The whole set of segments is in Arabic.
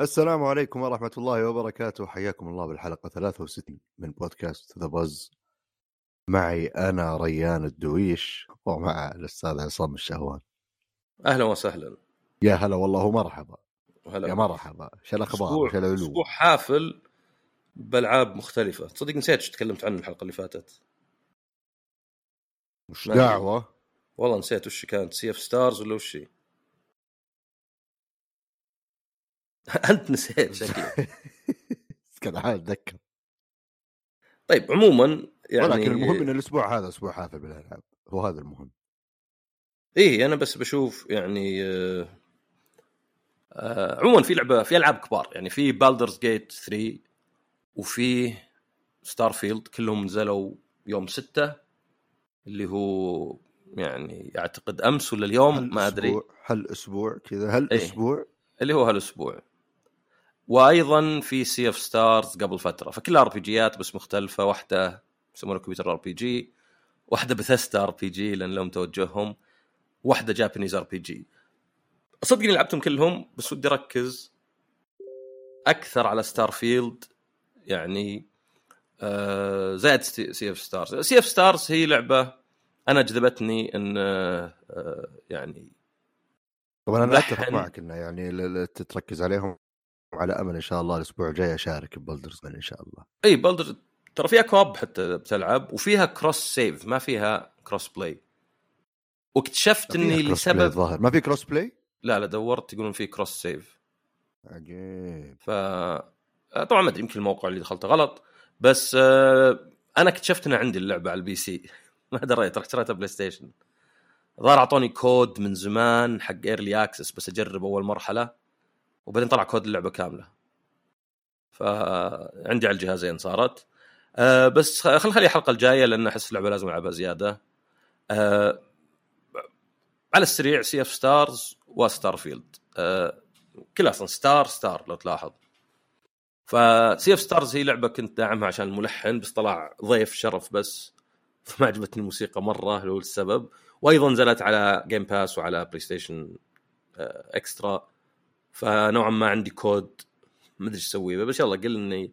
السلام عليكم ورحمة الله وبركاته. حياكم الله بالحلقة 63 من بودكاست The Buzz معي أنا ريان الدويش ومع الأستاذ عصام الشهوان. أهلا وسهلا. يا هلا والله ومرحبا. هلا يا مرحبا. شو الأخبار شو العلوم أسبوع حافل بألعاب مختلفة. تصدق نسيت تكلمت عنه الحلقة اللي فاتت. مش ما- دعوة والله نسيت وش كانت Sea of Stars ولا وش؟ أنت نسيت شكلك. كان عاد اتذكر طيب عموما يعني ولكن المهم إن الأسبوع هذا أسبوع حافل بالألعاب. هو هذا المهم. إيه أنا بس بشوف يعني آه، آه، عموما في لعبة في ألعاب كبار. يعني في Baldur's Gate 3 وفي Starfield كلهم نزلوا يوم 6 اللي هو يعني اعتقد أمس ولا اليوم؟ ما أدري. هالاسبوع كذا هالأسبوع. اللي هو هالأسبوع. وأيضا في Sea of Stars قبل فترة. فكلها RPG ات بس مختلفة. واحدة يسمونها computer RPG واحدة Bethesda RPG لأن لهم توجههم واحدة Japanese RPG صدقني لعبتهم كلهم بس ودي أركز أكثر على Starfield يعني آه زائد Sea of Stars. Sea of Stars هي لعبة أنا جذبتني إن آه آه، يعني طبعا أنا. أتفق معك إنه يعني تتركز عليهم وعلى أمل إن شاء الله الأسبوع الجاي أشارك ب Baldur's إن شاء الله. إي Baldur's ترى فيها co-op حتى بتلعب وفيها cross save ما فيها cross play واكتشفت إني لسبب الظاهر. ما في cross play؟ لا لا دورت يقولون في cross save عجيب. ف طبعا ما أدري يمكن الموقع اللي دخلته غلط. بس آه، أنا اكتشفت ان عندي اللعبة على ال PC. ما دريت رحت شريتها PlayStation. ظهر أعطوني كود من زمان حق early access بس أجرب أول مرحلة وبعدين طلع كود اللعبة كاملة. فعندي على الجهازين صارت. أه بس خل خليها الحلقة الجاية لأن أحس اللعبة لازم ألعبها زيادة. أه على السريع Sea of Stars و Starfield أه كلها أصلا star star لو تلاحظ. ف Sea of Stars هي لعبة كنت داعمها عشان الملحن بس طلع ضيف شرف بس فما عجبتني الموسيقى مرة هو السبب. وأيضا نزلت على Game Pass وعلى PlayStation Extra فنوعا ما عندي كود ما أدري إيش أسوي بس يلا قل إني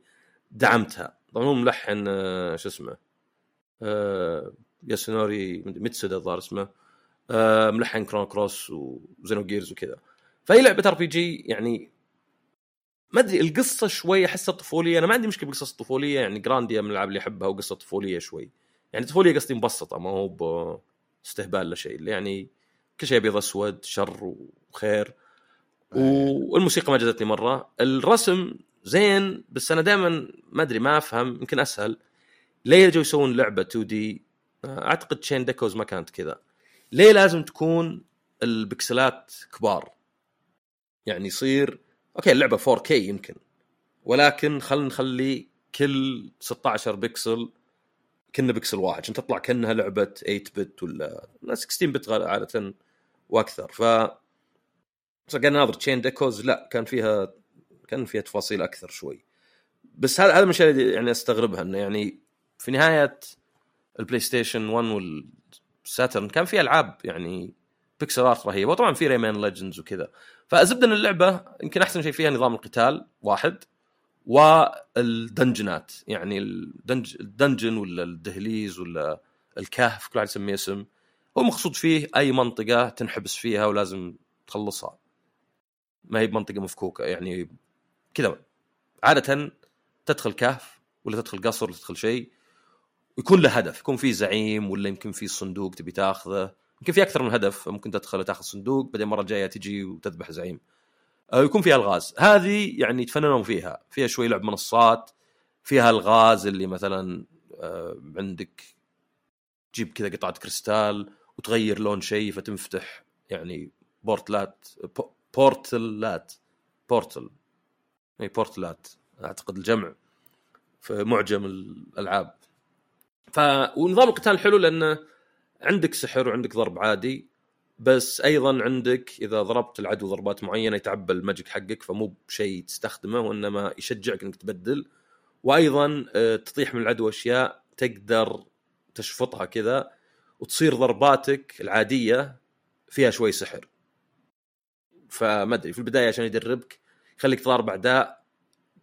دعمتها. طبعا هو ملحن آه، شو اسمه آه، ياسونوري ميتسودا الظاهر اسمه آه، ملحن Chrono Cross و Xenogears وكذا. فهي لعبة RPG يعني ما أدري القصة شوي أحسها طفولية. أنا ما عندي مشكلة بالقصص الطفولية يعني Grandia من الألعاب اللي أحبها وقصة طفولية شوي. يعني طفولية قصدي مبسطة ما هو باستهبال لا شيء. يعني كل شيء أبيض أسود شر وخير. والموسيقى ما جذبتني مرة. الرسم زين بس أنا دائما ما أدري ما أفهم يمكن أسهل. ليه يجوا يسوون لعبة 2D أعتقد Chained Echoes ما كانت كذا. ليه لازم تكون البكسلات كبار؟ يعني يصير okay اللعبة 4K يمكن. ولكن خلينا نخلي كل 16 pixel كنها pixel واحد. عشان تطلع كأنها لعبة 8 bit ولا 16 bit عادة وأكثر. ف قاعد ناظر Chained Echoes لا كان فيها كان فيها تفاصيل أكثر شوي. بس هذا هذا الاشياء اللي يعني أستغربها إنه يعني في نهاية ال PlayStation 1 وال Saturn كان في ألعاب يعني pixel art رهيبه وطبعا في Rayman Legends وكذا. فالزبدة ان اللعبة يمكن أحسن شيء فيها نظام القتال واحد والدنجنات. يعني الدنج ال dungeon ولا الدهليز ولا الكهف كل واحد يسميه اسم. هو مقصود فيه أي منطقة تنحبس فيها ولازم تخلصها. ما هي بمنطقة مفكوكة. يعني كذا. عادة تدخل كهف ولا تدخل قصر ولا تدخل شيء يكون له هدف. يكون في زعيم ولا يمكن في صندوق تبي تاخذه. يمكن في أكثر من هدف ممكن تدخل وتاخذ صندوق بعدين المره الجايه تجي وتذبح زعيم. أو يكون فيها الغاز. هذه يعني يتفننون فيها. فيها شوي لعب منصات فيها الغاز اللي مثلا آه، عندك تجيب كذا قطعة كريستال وتغير لون شيء فتنفتح يعني بورتلات بو- بورتلات portal. إي بورتلات. أعتقد الجمع في معجم الألعاب. ف ونظام القتال حلو لأنه عندك سحر وعندك ضرب عادي بس أيضا عندك إذا ضربت العدو ضربات معينة يتعبى ال magic حقك فمو بشيء تستخدمه وإنما يشجعك إنك تبدل. وأيضا آه، تطيح من العدو أشياء تقدر تشفطها كذا وتصير ضرباتك العادية فيها شوي سحر. فما أدري في البداية عشان يدربك يخليك تضارب أعداء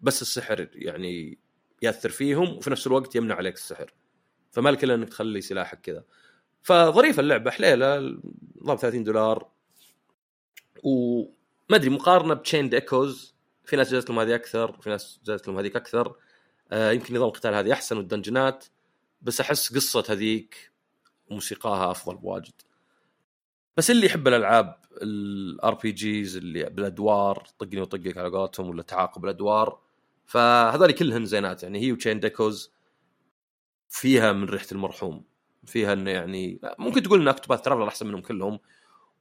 بس السحر يعني يأثر فيهم وفي نفس الوقت يمنع عليك السحر. فما لك الا إنك تخلي سلاحك كذا. فظريفه اللعبه حليلة نظام 30 دولار. وما أدري مقارنة ب Chained Echoes في ناس جازت لهم هذه أكثر في ناس جازت لهم هذيك أكثر. آه يمكن نظام القتال هذه أحسن والدنجنات بس أحس قصة هذيك وموسيقاها أفضل بواجد. بس اللي يحب الألعاب ال RPGs اللي بالأدوار طقني وطقك على قولتهم ولا تعاقب الأدوار. فهذول كلهن زينات يعني هي و Chained Echoes فيها من ريحة المرحوم. فيها إنه يعني ممكن تقول إن Octopath Traveler أحسن منهم كلهم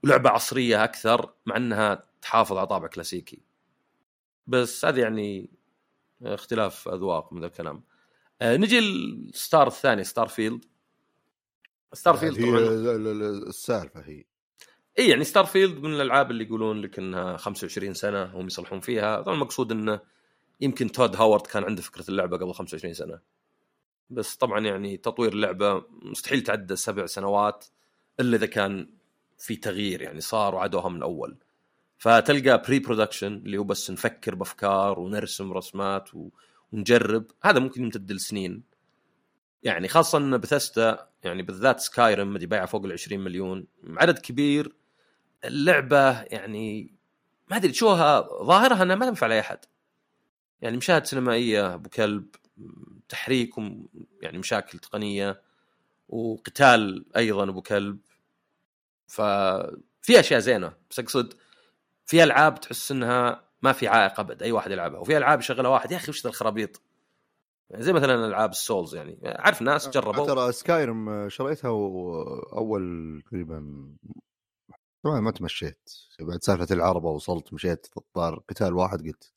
ولعبة عصرية أكثر مع إنها تحافظ على طابع كلاسيكي. بس هذه يعني اختلاف أذواق من الكلام. آه نجي ال star الثاني Starfield Starfield طبعا السالفة هي. إي يعني Starfield من الألعاب اللي يقولون لك إنها 25 سنة هم يصلحون فيها. طبعا المقصود إنه يمكن تود هاورد كان عنده فكرة اللعبة قبل 25 سنة. بس طبعا يعني تطوير اللعبة مستحيل تعدى سبع سنوات إلا إذا كان في تغيير يعني صار وعدوها من أول. فتلقى pre-production اللي هو بس نفكر بأفكار ونرسم رسمات ونجرب. هذا ممكن يمتد لسنين. يعني خاصة إن بثستا يعني بالذات Skyrim اللي بايعه فوق ال 20 مليون عدد كبير. اللعبة يعني ما أدري تشوفها ظاهرها إنها ما تنفع لأي أحد. يعني مشاهد سينمائية أبو كلب تحريك يعني مشاكل تقنية وقتال أيضا أبو كلب. ففي أشياء زينة بس أقصد في ألعاب تحس إنها ما في عائق أبد أي واحد يلعبها. وفي ألعاب يشغلها واحد يا أخي وش ذا الخرابيط؟ يعني زي مثلا ألعاب ال Souls يعني. عارف ناس جربوا؟ ترى Skyrim شريتها اول تقريبا طبعا ما تمشيت. بعد سالفة العربة وصلت مشيت طار قتال واحد قلت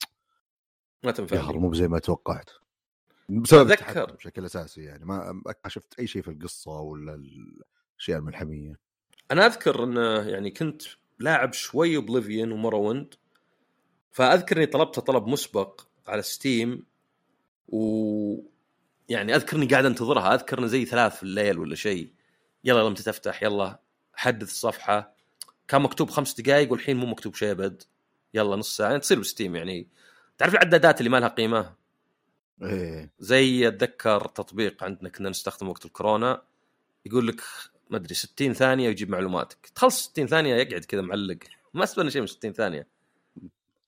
ما تنفع مو زي ما توقعت. بسبب أتذكر بشكل أساسي يعني ما شفت أي شيء في القصة ولا الأشياء الملحمية؟ أنا أذكر انه يعني كنت لاعب شوي Oblivion و Morrowind فأذكر إني طلبت طلب مسبق على Steam و يعني أذكر إني قاعد أنتظرها أذكر إنه زي ثلاث في الليل ولا شيء يلا لما تفتح يلا حدث الصفحه كان مكتوب خمس دقائق والحين مو مكتوب شيء أبد يلا نص ساعة يعني تصير بستيم يعني تعرف العدادات اللي ما لها قيمة؟ إيه. زي أتذكر تطبيق عندنا كنا نستخدمه وقت الكورونا يقول لك ما أدري 60 ثانية ويجيب معلوماتك. تخلص 60 ثانية يقعد كذا معلق. ما استفدنا شيء من 60 ثانية.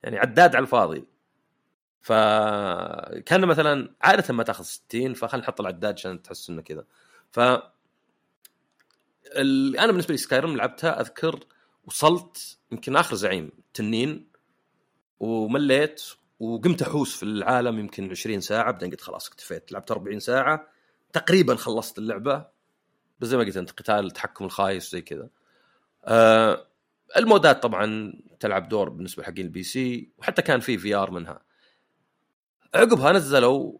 يعني عداد على الفاضي. فكان مثلا عادة ما تأخذ 60 فخلينا نحط العداد عشان تحس إنه كذا. ف أنا بالنسبة لي Skyrim لعبتها أذكر وصلت يمكن آخر زعيم تنين ومليت وقمت أحوس في العالم يمكن 20 ساعة بعدين قلت خلاص اكتفيت. لعبت 40 ساعة. تقريبا خلصت اللعبة بس زي ما قلت أنت قتال التحكم الخايس زي كذا. آه المودات طبعا تلعب دور بالنسبة حقين ال PC وحتى كان في VR منها. عقبها نزلوا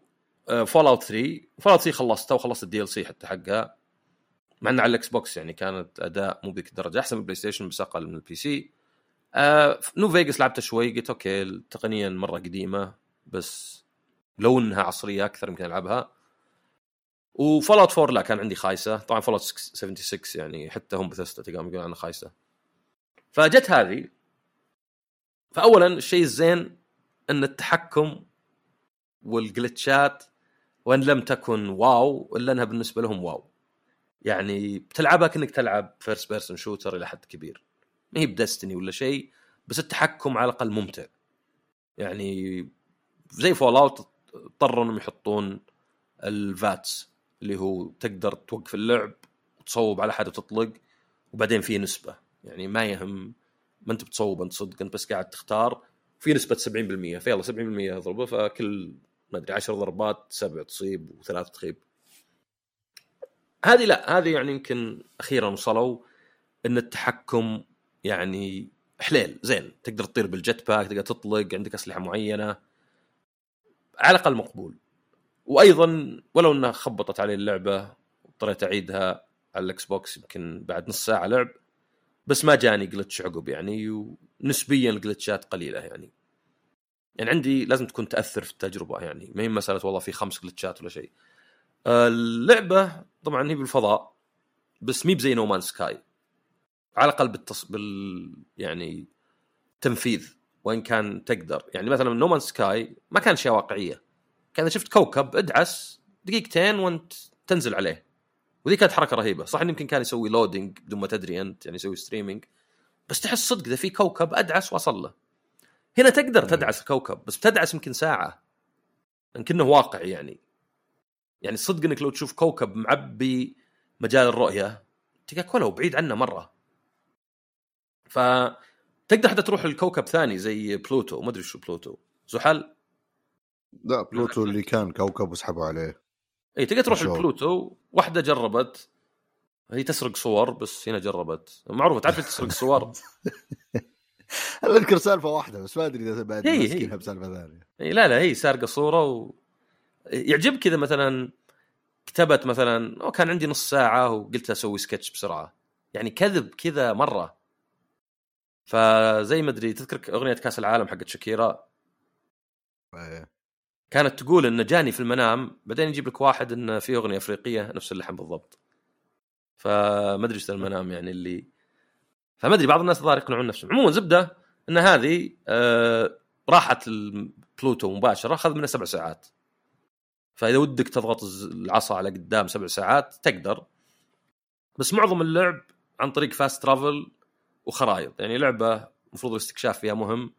Fallout 3 Fallout 3 خلصتها وخلصت ال DLC حتى حقها. مع ان على ال Xbox يعني كانت أداء مو بذيك الدرجة أحسن من ال PlayStation بس أقل من ال PC. آه New Vegas لعبته شوي قلت okay تقنيا مرة قديمة بس لو إنها عصرية أكثر يمكن ألعبها. و Fallout 4 لا كان عندي خايسة. طبعا Fallout 76 يعني حتى هم بثستا تلقاهم يقولون عنها خايسة. فجت هذه. فاولا الشيء الزين إن التحكم والجلتشات وإن لم تكن wow إلا إنها بالنسبة لهم wow. يعني بتلعبها كأنك تلعب first person shooter إلى حد كبير. ما هي ب Destiny ولا شيء بس التحكم على الأقل ممتع. يعني زي Fallout اضطروا إنهم يحطون ال VATS اللي هو تقدر توقف اللعب وتصوب على حد وتطلق وبعدين في نسبة. يعني ما يهم ما أنت بتصوب أنت صدق أنت بس قاعد تختار في نسبة 70% فيلا 70% اضربه فكل ما أدري 10 ضربات سبع تصيب وثلاث تخيب. هذه لا هذه يعني يمكن أخيرا وصلوا إن التحكم يعني حليل زين. تقدر تطير بال jetpack تقدر تطلق عندك أسلحة معينة. على الأقل مقبول. وأيضا ولو إنها خبطت علي اللعبة واضطريت أعيدها على ال Xbox يمكن بعد نص ساعة لعب. بس ما جاني glitch عقب يعني ونسبيا الجلتشات قليلة يعني. يعني عندي لازم تكون تأثر في التجربة يعني. ما هي مساله والله في خمس جلتشات ولا شيء. اللعبة طبعا هي بالفضاء بس مي بزي No Man's Sky على الأقل بالتص... بال يعني تنفيذ وإن كان تقدر. يعني مثلا No Man's Sky ما كان اشياء واقعية. كان شفت كوكب ادعس دقيقتين وأنت تنزل عليه. وذي كانت حركة رهيبة. صح يمكن كان يسوي loading بدون ما تدري أنت يعني يسوي streaming بس تحس صدق إذا في كوكب أدعس وأصل له. هنا تقدر تدعس الكوكب بس بتدعس يمكن ساعة. يمكنه واقعي يعني. يعني صدق إنك لو تشوف كوكب معبي مجال الرؤية تلقاك ولو بعيد عنه مرة. فتقدر حتى تروح لكوكب ثاني زي بلوتو ما أدري شو بلوتو. زحل؟ لا بلوتو اللي كان كوكب وسحبوا عليه. اي تقدر تروح؟ لبلوتو واحدة جربت. هي تسرق صور بس هنا جربت. معروفة تعرف تسرق صور؟ أنا أذكر سالفة واحدة بس ما أدري إذا بعد هي- هي. ماسكينها بسالفة ثانية. اي لا لا هي سارقة صورة و... يعجبك كذا مثلا كتبت مثلا أو كان عندي نص ساعة وقلت أسوي سكتش بسرعة. يعني كذب كذا مرة. فزي ما أدري تذكر أغنية كأس العالم حقت شاكيرا؟ إيه. كانت تقول انه جاني في المنام بعدين يجيب لك واحد انه في أغنية أفريقية نفس اللحن بالضبط. فما أدري إيش المنام يعني اللي فما أدري بعض الناس الظاهر يقنعون نفسهم. عموما زبدة إن هذه آه راحت بلوتو مباشرة أخذ منها سبع ساعات. فإذا ودك تضغط العصا على قدام سبع ساعات تقدر. بس معظم اللعب عن طريق fast travel وخرائط يعني لعبة المفروض الاستكشاف فيها مهم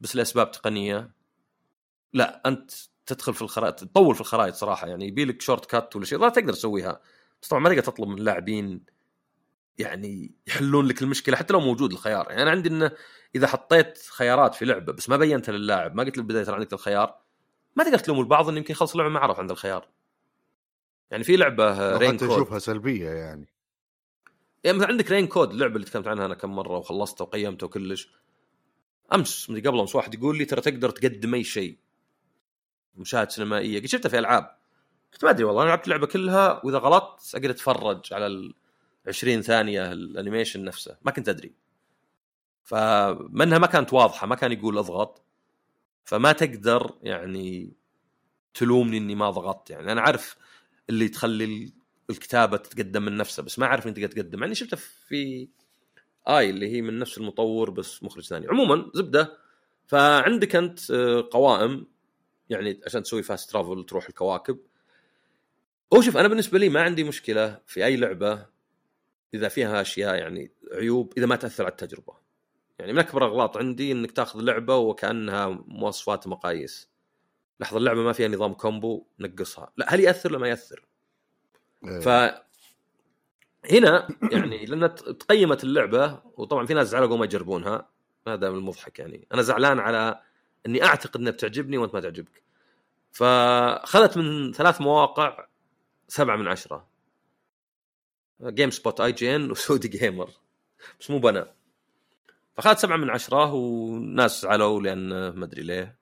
بس لأسباب تقنية. لا أنت تدخل في الخرائط تطول في الخرائط صراحة. يعني يبي لك shortcut ولا شيء لا تقدر تسويها. بس طبعا ما تقدر تطلب من اللاعبين يعني يحلون لك المشكلة حتى لو موجود الخيار. يعني أنا عندي إنه إذا حطيت خيارات في لعبة بس ما بينتها للاعب ما قلت له ترى عندك الخيار ما تقدر تلوم البعض إنه يمكن خلص اللعبة ما عرف عند الخيار. يعني في لعبة Rain حتى كود يشوفها سلبية يعني. يعني مثلا عندك Rain Code اللعبة اللي تكلمت عنها أنا كم مرة وخلصتها وقيمتها وكلش. أمس مدري قبل امس واحد يقول لي ترى تقدر تقدم أي شيء. مشاهد سينمائية. قلت شفتها في ألعاب. قلت ما أدري والله أنا لعبت اللعبة كلها وإذا غلطت أقدر أتفرج على ال 20 ثانية الأنيميشن نفسه. ما كنت أدري. فمنها ما كانت واضحة ما كان يقول أضغط. فما تقدر يعني تلومني إني ما ضغطت. يعني أنا عارف اللي تخلي الكتابة تتقدم من نفسها بس ما أعرف إنت قاعد تقدم يعني شفتها في آي اللي هي من نفس المطور بس مخرج ثاني. عموما زبدة فعندك أنت آه، قوائم يعني عشان تسوي fast travel تروح الكواكب. هو شوف أنا بالنسبة لي ما عندي مشكلة في أي لعبة إذا فيها أشياء يعني عيوب إذا ما تأثر على التجربة. يعني من أكبر أغلاط عندي إنك تاخذ لعبة وكأنها مواصفات مقاييس. لحظة اللعبة ما فيها نظام combo نقصها. لا هل يأثر؟ ولا ما يأثر. ف هنا يعني لأن تقيمت اللعبة وطبعا في ناس زعلوا قوم يجربونها هذا من المضحك يعني. أنا زعلان على إني أعتقد انها بتعجبني وأنت ما تعجبك. فأخذت من ثلاث مواقع سبعة من عشرة. GameSpot IGN و Saudi Gamer بس مو بنا. فأخذت سبعة من عشرة وناس زعلوا لأن ما أدري ليه.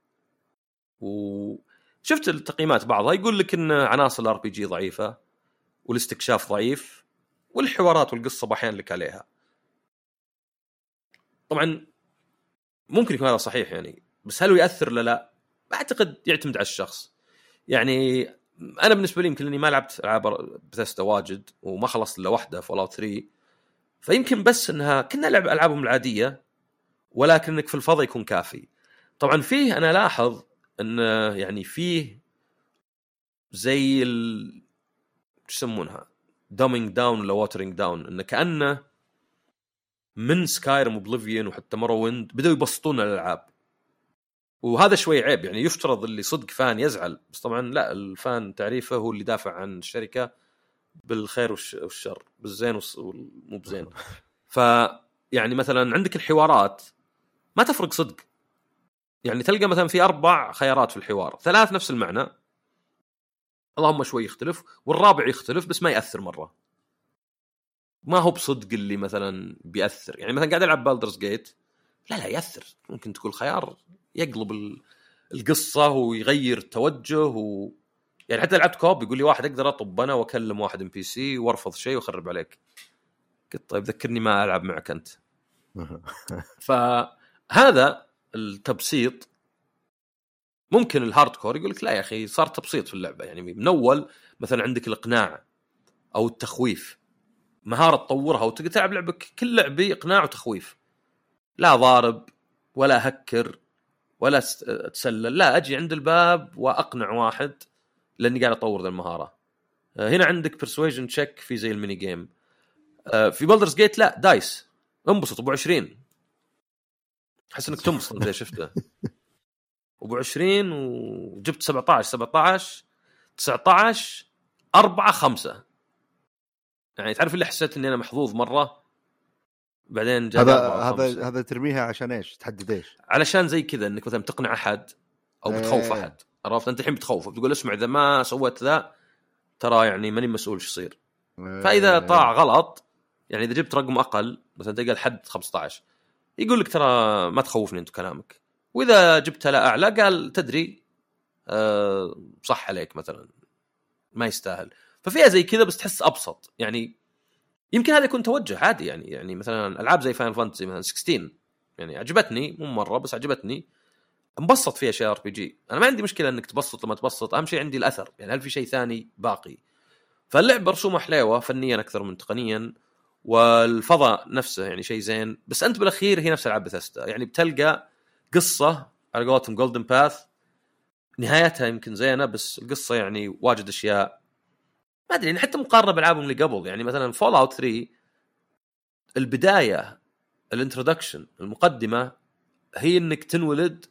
وشفت التقييمات بعضها. يقول لك إن عناصر ال RPG ضعيفة. والاستكشاف ضعيف والحوارات والقصة بحيان لك عليها. طبعا ممكن يكون هذا صحيح يعني بس هل هو يأثر ولا لا؟ أعتقد يعتمد على الشخص. يعني أنا بالنسبة لي يمكن إني ما لعبت ألعاب بثيستا واجد وما خلصت إلا واحدة Fallout 3 فيمكن بس إنها كنا لعب ألعابهم العادية ولكن إنك في الفضاء يكون كافي. طبعا فيه أنا لاحظ إن يعني فيه زي ال شو يسمونها. dumbing down ولا watering down انه كأنه من Skyrim و Oblivion وحتى Morrowind بدأوا يبسطون الألعاب. وهذا شوي عيب يعني يفترض اللي صدق fan يزعل. بس طبعا لا ال fan تعريفه هو اللي دافع عن الشركة بالخير والش- والشر. بالزين والمو بزين. ف يعني مثلا عندك الحوارات ما تفرق صدق. يعني تلقى مثلا في أربع خيارات في الحوار. ثلاث نفس المعنى. اللهم شوي يختلف والرابع يختلف بس ما يأثر مرة. ما هو بصدق اللي مثلا بيأثر. يعني مثلا قاعد ألعب Baldur's Gate لا لا يأثر. ممكن تقول خيار يقلب ال- القصة ويغير التوجه و يعني حتى لعبت co-op يقول لي واحد أقدر أطب أنا وأكلم واحد NPC وأرفض شيء وأخرب عليك. قلت طيب ذكرني ما ألعب معك أنت. فهذا التبسيط ممكن ال hard core يقول لك لا يا أخي صار تبسيط في اللعبة يعني من اول مثلا عندك الإقناع أو التخويف مهارة تطورها وتقدر تلعب لعبه كل لعبه إقناع وتخويف. لا ضارب ولا هكر ولا اتسلل لا أجي عند الباب وأقنع واحد لأني قاعد أطور ذا المهارة. هنا عندك persuasion check في زي ال mini game. آه، في Baldur's Gate لا dice. انبسط أبو 20 أحس إنك تنبسط زي شفته. ابو 20 وجبت 17 17 19 4 5 يعني تعرف اللي حسيت إني أنا محظوظ مرة بعدين جاء هذا هذا هذا ترميها عشان إيش؟ تحدد إيش؟ علشان زي كذا إنك مثلا تقنع أحد أو بتخوف إيه. أحد عرفت أنت الحين بتخوفه بتقول اسمع إذا ما سويت ذا ترى يعني ماني مسؤول إيش يصير إيه. فإذا طاع غلط يعني إذا جبت رقم أقل مثلا تلقى الحد 15 يقول لك ترى ما تخوفني أنت كلامك وإذا جبتها لا أعلى قال تدري أه صح عليك مثلا ما يستاهل. ففيها زي كذا بس تحس أبسط. يعني يمكن هذا يكون توجه عادي يعني يعني مثلا ألعاب زي Final Fantasy مثلا 16 يعني عجبتني مو مرة بس عجبتني. انبسط فيها شيء RPG أنا ما عندي مشكلة إنك تبسط لما تبسط. أهم شيء عندي الأثر. يعني هل في شيء ثاني باقي؟ فاللعبه رسومها حليوة فنيا أكثر من تقنيا. والفضاء نفسه يعني شيء زين. بس أنت بالأخير هي نفس العاب بثستا يعني بتلقى قصة على قولتهم golden path نهايتها يمكن زينة بس القصة يعني واجد أشياء. ما أدري يعني حتى مقارنة بألعابهم اللي قبل. يعني مثلا Fallout 3 البداية ال introduction المقدمة هي إنك تنولد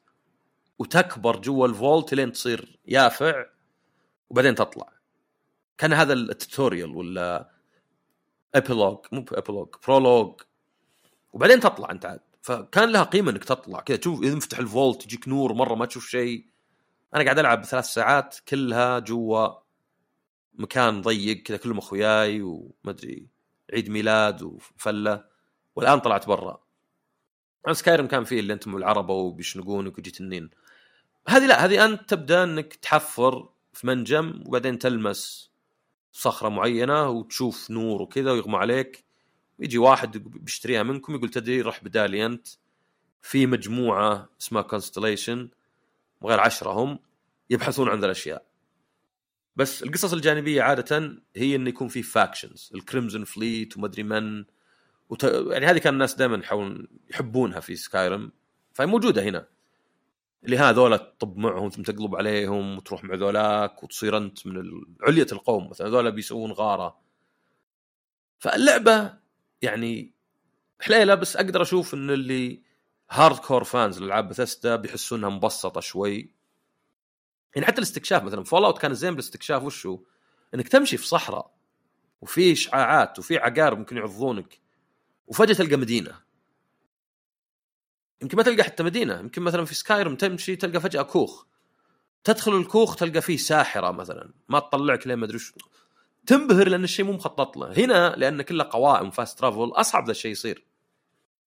وتكبر جوا ال vault لين تصير يافع وبعدين تطلع. كان هذا ال tutorial ولا epilogue مو epilogue prologue وبعدين تطلع أنت عاد. فكان لها قيمة إنك تطلع. كذا تشوف إذا مفتح ال vault يجيك نور مرة ما تشوف شيء. أنا قاعد ألعب ثلاث ساعات كلها جوا مكان ضيق كذا كلهم أخوياي وما أدري عيد ميلاد وفلة. والآن طلعت برا. Skyrim كان فيه اللي أنتم العربة وبيشنقونك وجي تنين. هذه لا هذه أنت تبدأ إنك تحفر في منجم وبعدين تلمس صخرة معينة وتشوف نور وكذا ويغمى عليك. يجي واحد بيشتريها منكم يقول تدري روح بدالي أنت. في مجموعة اسمها Constellation وغير عشرة هم يبحثون عن ذا الأشياء. بس القصص الجانبية عادة هي انه يكون في factions ال Crimson Fleet ومدري من. وت... يعني هذه كان الناس دائما يحاولون يحبونها في Skyrim فهي موجودة هنا. اللي هذول تطب معهم ثم تقلب عليهم وتروح مع ذولاك وتصير أنت من علية القوم مثلا. هذول بيسوون غارة. فاللعبة يعني حليله بس أقدر أشوف إن اللي hard core fans لألعاب بثستا بيحسون إنها مبسطة شوي. يعني حتى الاستكشاف مثلا Fallout كان زين بالاستكشاف وشو؟ إنك تمشي في صحراء وفي اشعاعات وفي عقارب ممكن يعضونك وفجأة تلقى مدينة. يمكن ما تلقى حتى مدينة يمكن مثلا في Skyrim تمشي تلقى فجأة كوخ. تدخل الكوخ تلقى فيه ساحرة مثلا ما تطلعك لين ما أدري تنبهر لأن الشيء مو مخطط له. هنا لأن كله قوائم fast travel أصعب ذا الشيء يصير.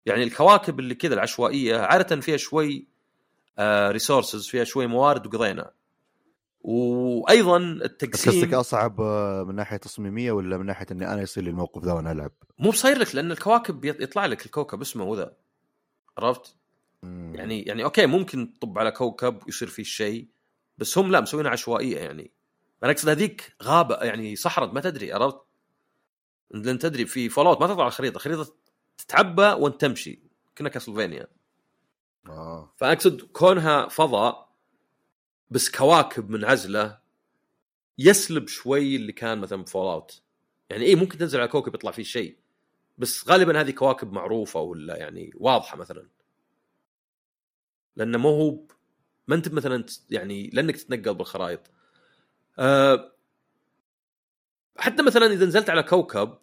يعني الكواكب اللي كذا العشوائية عادة فيها شوي آه resources فيها شوي موارد وقضينا. وأيضا التقسيم قصدك أصعب آه، من ناحية تصميمية ولا من ناحية إني أنا يصير لي الموقف ذا وأنا ألعب؟ مو بصير لك لأن الكواكب يطلع لك الكوكب اسمه وذا. عرفت؟ يعني يعني okay ممكن تطب على كوكب ويصير فيه شيء بس هم لا مسوينها عشوائية يعني. أنا اقصد هذيك غابه يعني صحراء ما تدري عرفت؟ لأن تدري في Fallout ما تطلع الخريطة الخريطة تتعبى وانت تمشي. كنا Castlevania. آه. فأقصد كونها فضاء بس كواكب منعزله يسلب شوي اللي كان مثلا Fallout يعني إيه ممكن تنزل على كوكب يطلع فيه شيء بس غالبا هذه كواكب معروفة ولا يعني واضحة مثلا. لأنه مو هو ما أنت مثلا يعني لأنك تتنقل بالخرائط. أه حتى مثلا إذا نزلت على كوكب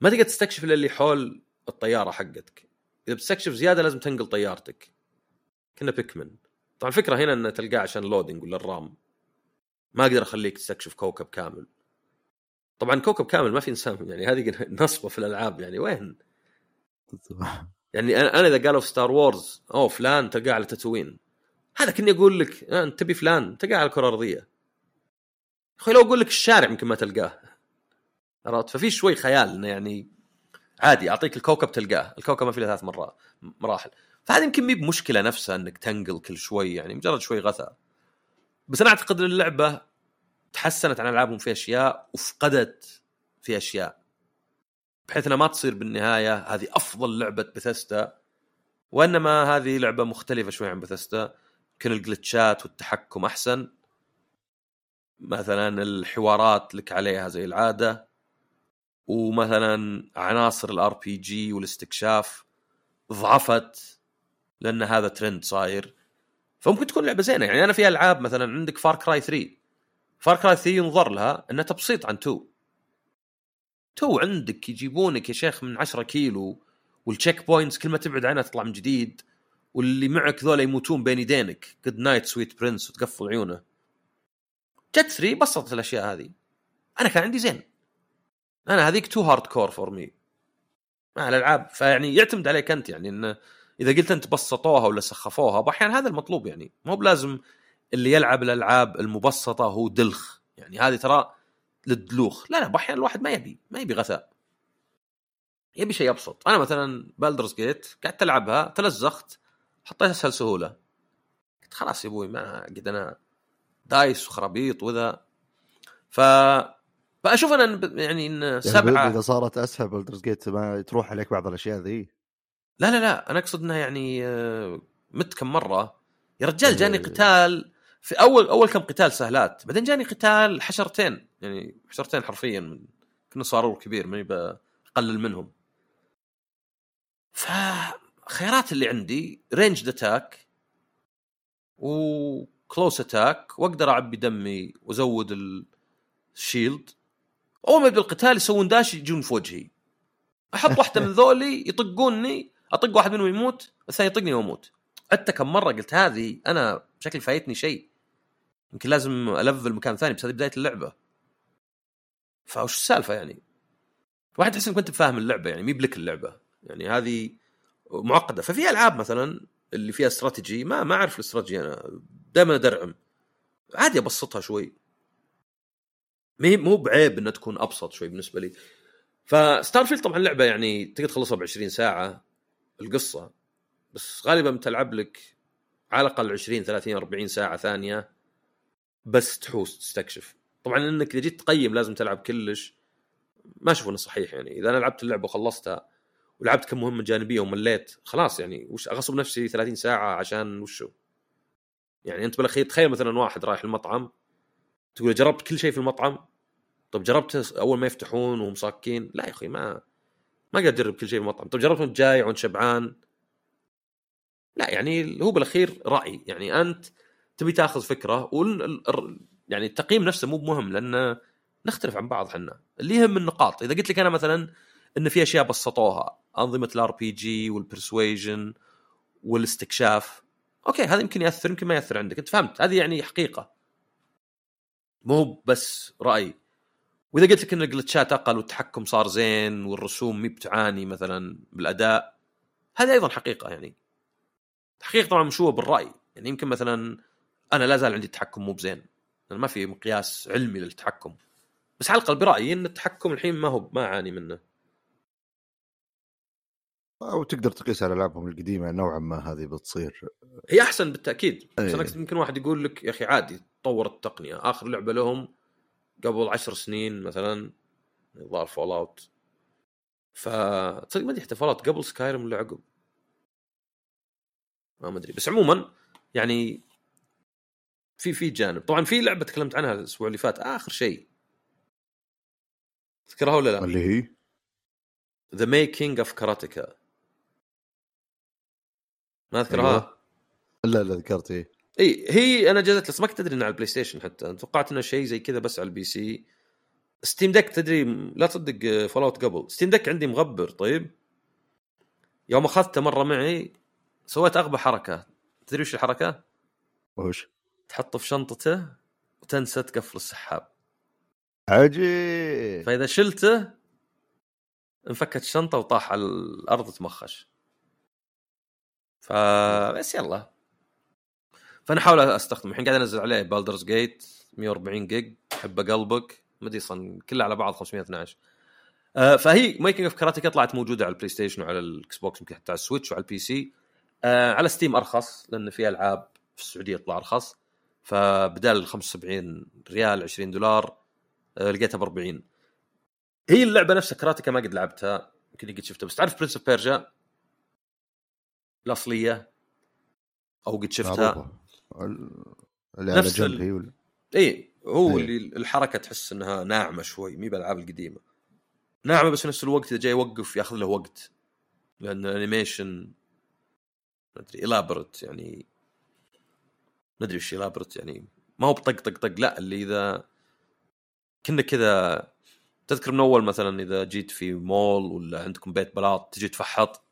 ما تقدر تستكشف إلا اللي حول الطيارة حقتك. إذا بتستكشف زيادة لازم تنقل طيارتك. كنا Pikmin. طبعا الفكرة هنا ان تلقاه عشان loading ولا ال RAM. ما أقدر أخليك تستكشف كوكب كامل. طبعا كوكب كامل ما في إنسان يعني هذه نصبة في الألعاب يعني وين؟ يعني أنا إذا قالوا في Star Wars أوه فلان تلقاه على Tatooine هذا كني أقول لك آه، أنت تبي فلان تلقاه على الكرة الأرضية. أخوي لو أقول لك الشارع يمكن ما تلقاه. عرفت؟ ففي شوي خيال إنه يعني عادي اعطيك الكوكب تلقاه. الكوكب ما في له ثلاث مرات مراحل. فهذه يمكن مي بمشكلة نفسها إنك تنقل كل شوي يعني مجرد شوي غثاء. بس أنا أعتقد إن اللعبة تحسنت عن ألعابهم في أشياء وفقدت في أشياء. بحيث إنها ما تصير بالنهاية هذه أفضل لعبة بثستا وإنما هذه لعبة مختلفة شوي عن بثستا يمكن ال glitch ات والتحكم أحسن. مثلا الحوارات لك عليها زي العادة ومثلا عناصر ال RPG والاستكشاف ضعفت لأن هذا ترند صاير. فممكن تكون لعبة زينة. يعني أنا في ألعاب مثلا عندك Far Cry 3 Far Cry 3 ينظر لها انها تبسيط عن 2 2 عندك يجيبونك يا شيخ من 10 كيلو وال checkpoints كل ما تبعد عنها تطلع من جديد واللي معك ذولا يموتون بين يدينك. good night sweet prince وتقفل عيونه. Gate 3 بسطت الأشياء هذه. أنا كان عندي زين. أنا هذيك too hardcore for me مع الألعاب. فيعني يعتمد عليك أنت يعني انه إذا قلت أنت بسطوها ولا سخفوها باحيانا هذا المطلوب يعني. مو بلازم اللي يلعب الألعاب المبسطة هو دلخ. يعني هذه ترى للدلوخ. لا لا باحيانا الواحد ما يبي ما يبي غثاء. يبي شيء أبسط. أنا مثلا بالدرز جيت قعدت ألعبها تلزخت حطيت اسهل سهولة. قلت خلاص يا أبوي ما قد أنا دايس وخرابيط وذا. ف فأشوف أنا يعني إن سبعه يعني إذا صارت أسهل بلدرز جيت ما تروح عليك بعض الأشياء ذي. لا لا لا أنا أقصد إنها يعني آه، مت كم مرة. يا رجال جاني قتال في أول أول كم قتال سهلات بعدين جاني قتال حشرتين يعني حشرتين حرفيا كنا صارور كبير ماني بقلل منهم. فخيارات اللي عندي range attack و close attack واقدر أعبي دمي وأزود ال shield أول ما يبدأ القتال يسوون dash يجون في وجهي. أحط واحدة من ذولي يطقوني أطق واحد منهم يموت الثاني يطقني واموت عدت كم مرة قلت هذه أنا شكلي فايتني شيء. يمكن لازم ألفل مكان ثاني بس هذه بداية اللعبة. فوش السالفة يعني؟ واحد تحس إنك أنت فاهم اللعبة يعني مي بلك اللعبة. يعني هذه معقدة. ففي ألعاب مثلا اللي فيها استراتيجي ما ما أعرف الاستراتيجي أنا. دائما أدرعم. عادي أبسطها شوي. مو بعيب إنها تكون أبسط شوي بالنسبة لي. ف Starfield طبعا لعبة يعني تقدر تخلصها ب 20 ساعة القصة. بس غالبا بتلعب لك على الأقل 20 30 40 ساعة ثانية بس تحوس تستكشف. طبعا إنك إذا جيت تقيم لازم تلعب كلش. ما أشوف إنه صحيح يعني. إذا أنا لعبت اللعبة وخلصتها ولعبت كم مهمة جانبية ومليت خلاص يعني وش أغصب نفسي 30 ساعة عشان وشو؟ يعني أنت بالأخير تخيل مثلا واحد رايح المطعم تقول جربت كل شيء في المطعم؟ طب جربت أول ما يفتحون وهم صاكين لا يا أخي ما ما قاعد اجرب كل شيء في المطعم. طب جربت وأنت جايع وأنت شبعان؟ لا يعني هو بالأخير رأي. يعني أنت تبي تأخذ فكرة وال... يعني التقييم نفسه مو مهم لأن نختلف عن بعض إحنا. اللي يهم النقاط إذا قلت لك أنا مثلا إن في أشياء بسطوها أنظمة ال RPG وال persuasion والإستكشاف okay هذا يمكن يأثر يمكن ما يأثر عندك. أنت فهمت؟ هذه يعني حقيقة. مو بس رأي. وإذا قلت لك إن الجلتشات أقل والتحكم صار زين والرسوم مي بتعاني مثلا بالأداء هذه أيضا حقيقة يعني. تحقيق طبعا مشوه بالرأي. يعني يمكن مثلا أنا لا زال عندي التحكم مو بزين. ما في مقياس علمي للتحكم. بس على الأقل برأيي إن التحكم الحين ما هو ما أعاني منه. أو تقدر تقيس على العابهم القديمة نوعا ما هذه بتصير. هي أحسن بالتأكيد. بس أيه. يمكن واحد يقول لك يا أخي عادي تطورت التقنية. آخر لعبة لهم قبل عشر سنين مثلا الظاهر فول اوت ف تصدق ما أدري Fallout قبل Skyrim ولا عقب. ما أدري. بس عموما يعني في في جانب. طبعا في لعبة تكلمت عنها الأسبوع اللي فات. آخر شيء. تذكرها ولا لا؟ اللي هي؟ The Making of Karateka ما اذكرها؟ أيوة. لا لا ذكرت إيه. إي هي أنا جازت بس ما كنت أدري إنها على ال PlayStation حتى. توقعت انه شيء زي كذا بس على ال PC. Steam Deck تدري لا تصدق Fallout قبل. Steam Deck عندي مغبر طيب. يوم أخذته مرة معي سويت أغبى حركة. تدري وش الحركة؟ وش؟ تحطه في شنطته وتنسى تقفل السحاب. عجيب. فإذا شلته انفكت الشنطة وطاح على الأرض تمخش فبس يلا. فأنا أحاول أستخدمه. الحين قاعد أنزل عليه Baldur's Gate 140 جيج حبه قلبك. مدري صن كلها على بعض 512 آه فهي Making of Karateka طلعت موجودة على ال PlayStation وعلى ال Xbox يمكن حتى على ال Switch وعلى ال PC آه على Steam أرخص لأن في ألعاب في السعودية يطلع أرخص. فبدال 75 ريال 20 دولار آه لقيتها ب 40 هي اللعبة نفسها Karateka ما قد لعبتها يمكن قد شفتها بس تعرف Prince of Persia الأصلية أو قد شفتها. اللي على نفس ال- جنب هي ولا اي هو إيه. اللي الحركة تحس إنها ناعمة شوي مي بالألعاب القديمة. ناعمة بس في نفس الوقت إذا جاي يوقف ياخذ له وقت لأن ال animation ما أدري الابرت يعني. ما أدري وش الابرت يعني. ما هو بطق طق طق لا اللي إذا كنا كذا تذكر من أول مثلا إذا جيت في مول ولا عندكم بيت بلاط تجي تفحط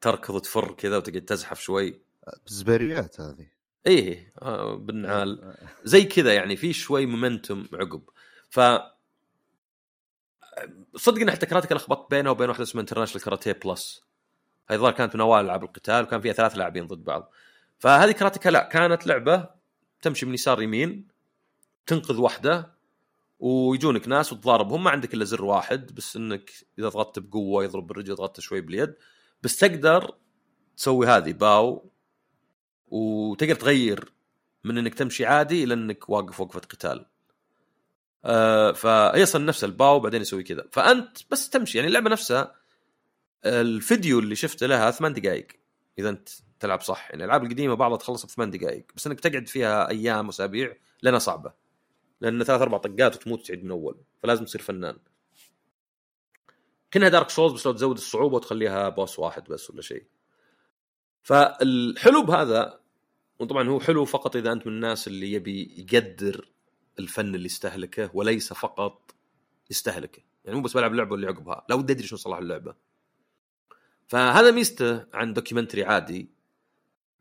تركض وتفر كذا وتقعد تزحف شوي. بالزبيريات هذه. إيه آه بالنعال. زي كذا يعني في شوي momentum عقب. ف صدق إن حتى Karateka لخبطت بينها وبين واحدة اسمها International Karate Plus هاي الظاهر كانت من أوائل ألعاب القتال وكان فيها ثلاث لاعبين ضد بعض. فهذه Karateka لا كانت لعبة تمشي من يسار يمين تنقذ واحدة ويجونك ناس وتضاربهم. ما عندك إلا زر واحد بس إنك إذا ضغطت بقوة يضرب بالرجل ضغطت شوي باليد. بس تقدر تسوي هذه باو وتقدر تغير من إنك تمشي عادي إلى إنك واقف وقفة قتال. آه فيصل نفس الباو بعدين يسوي كذا. فأنت بس تمشي يعني اللعبة نفسها الفيديو اللي شفته لها ثمان دقائق إذا أنت تلعب صح يعني الألعاب القديمة بعضها تخلص بثمان دقائق بس إنك تقعد فيها أيام وأسابيع لنا صعبة. لأن ثلاث أربع طقات وتموت وتعيد من أول فلازم تصير فنان. كأنها Dark Souls بس لو تزود الصعوبة وتخليها boss واحد بس ولا شيء. فالحلو بهذا وطبعا هو حلو فقط إذا أنت من الناس اللي يبي يقدر الفن اللي يستهلكه وليس فقط يستهلكه. يعني مو بس بلعب اللعبة اللي عقبها. لا ودي أدري شنو صلاح اللعبة. فهذا ميزته عن documentary عادي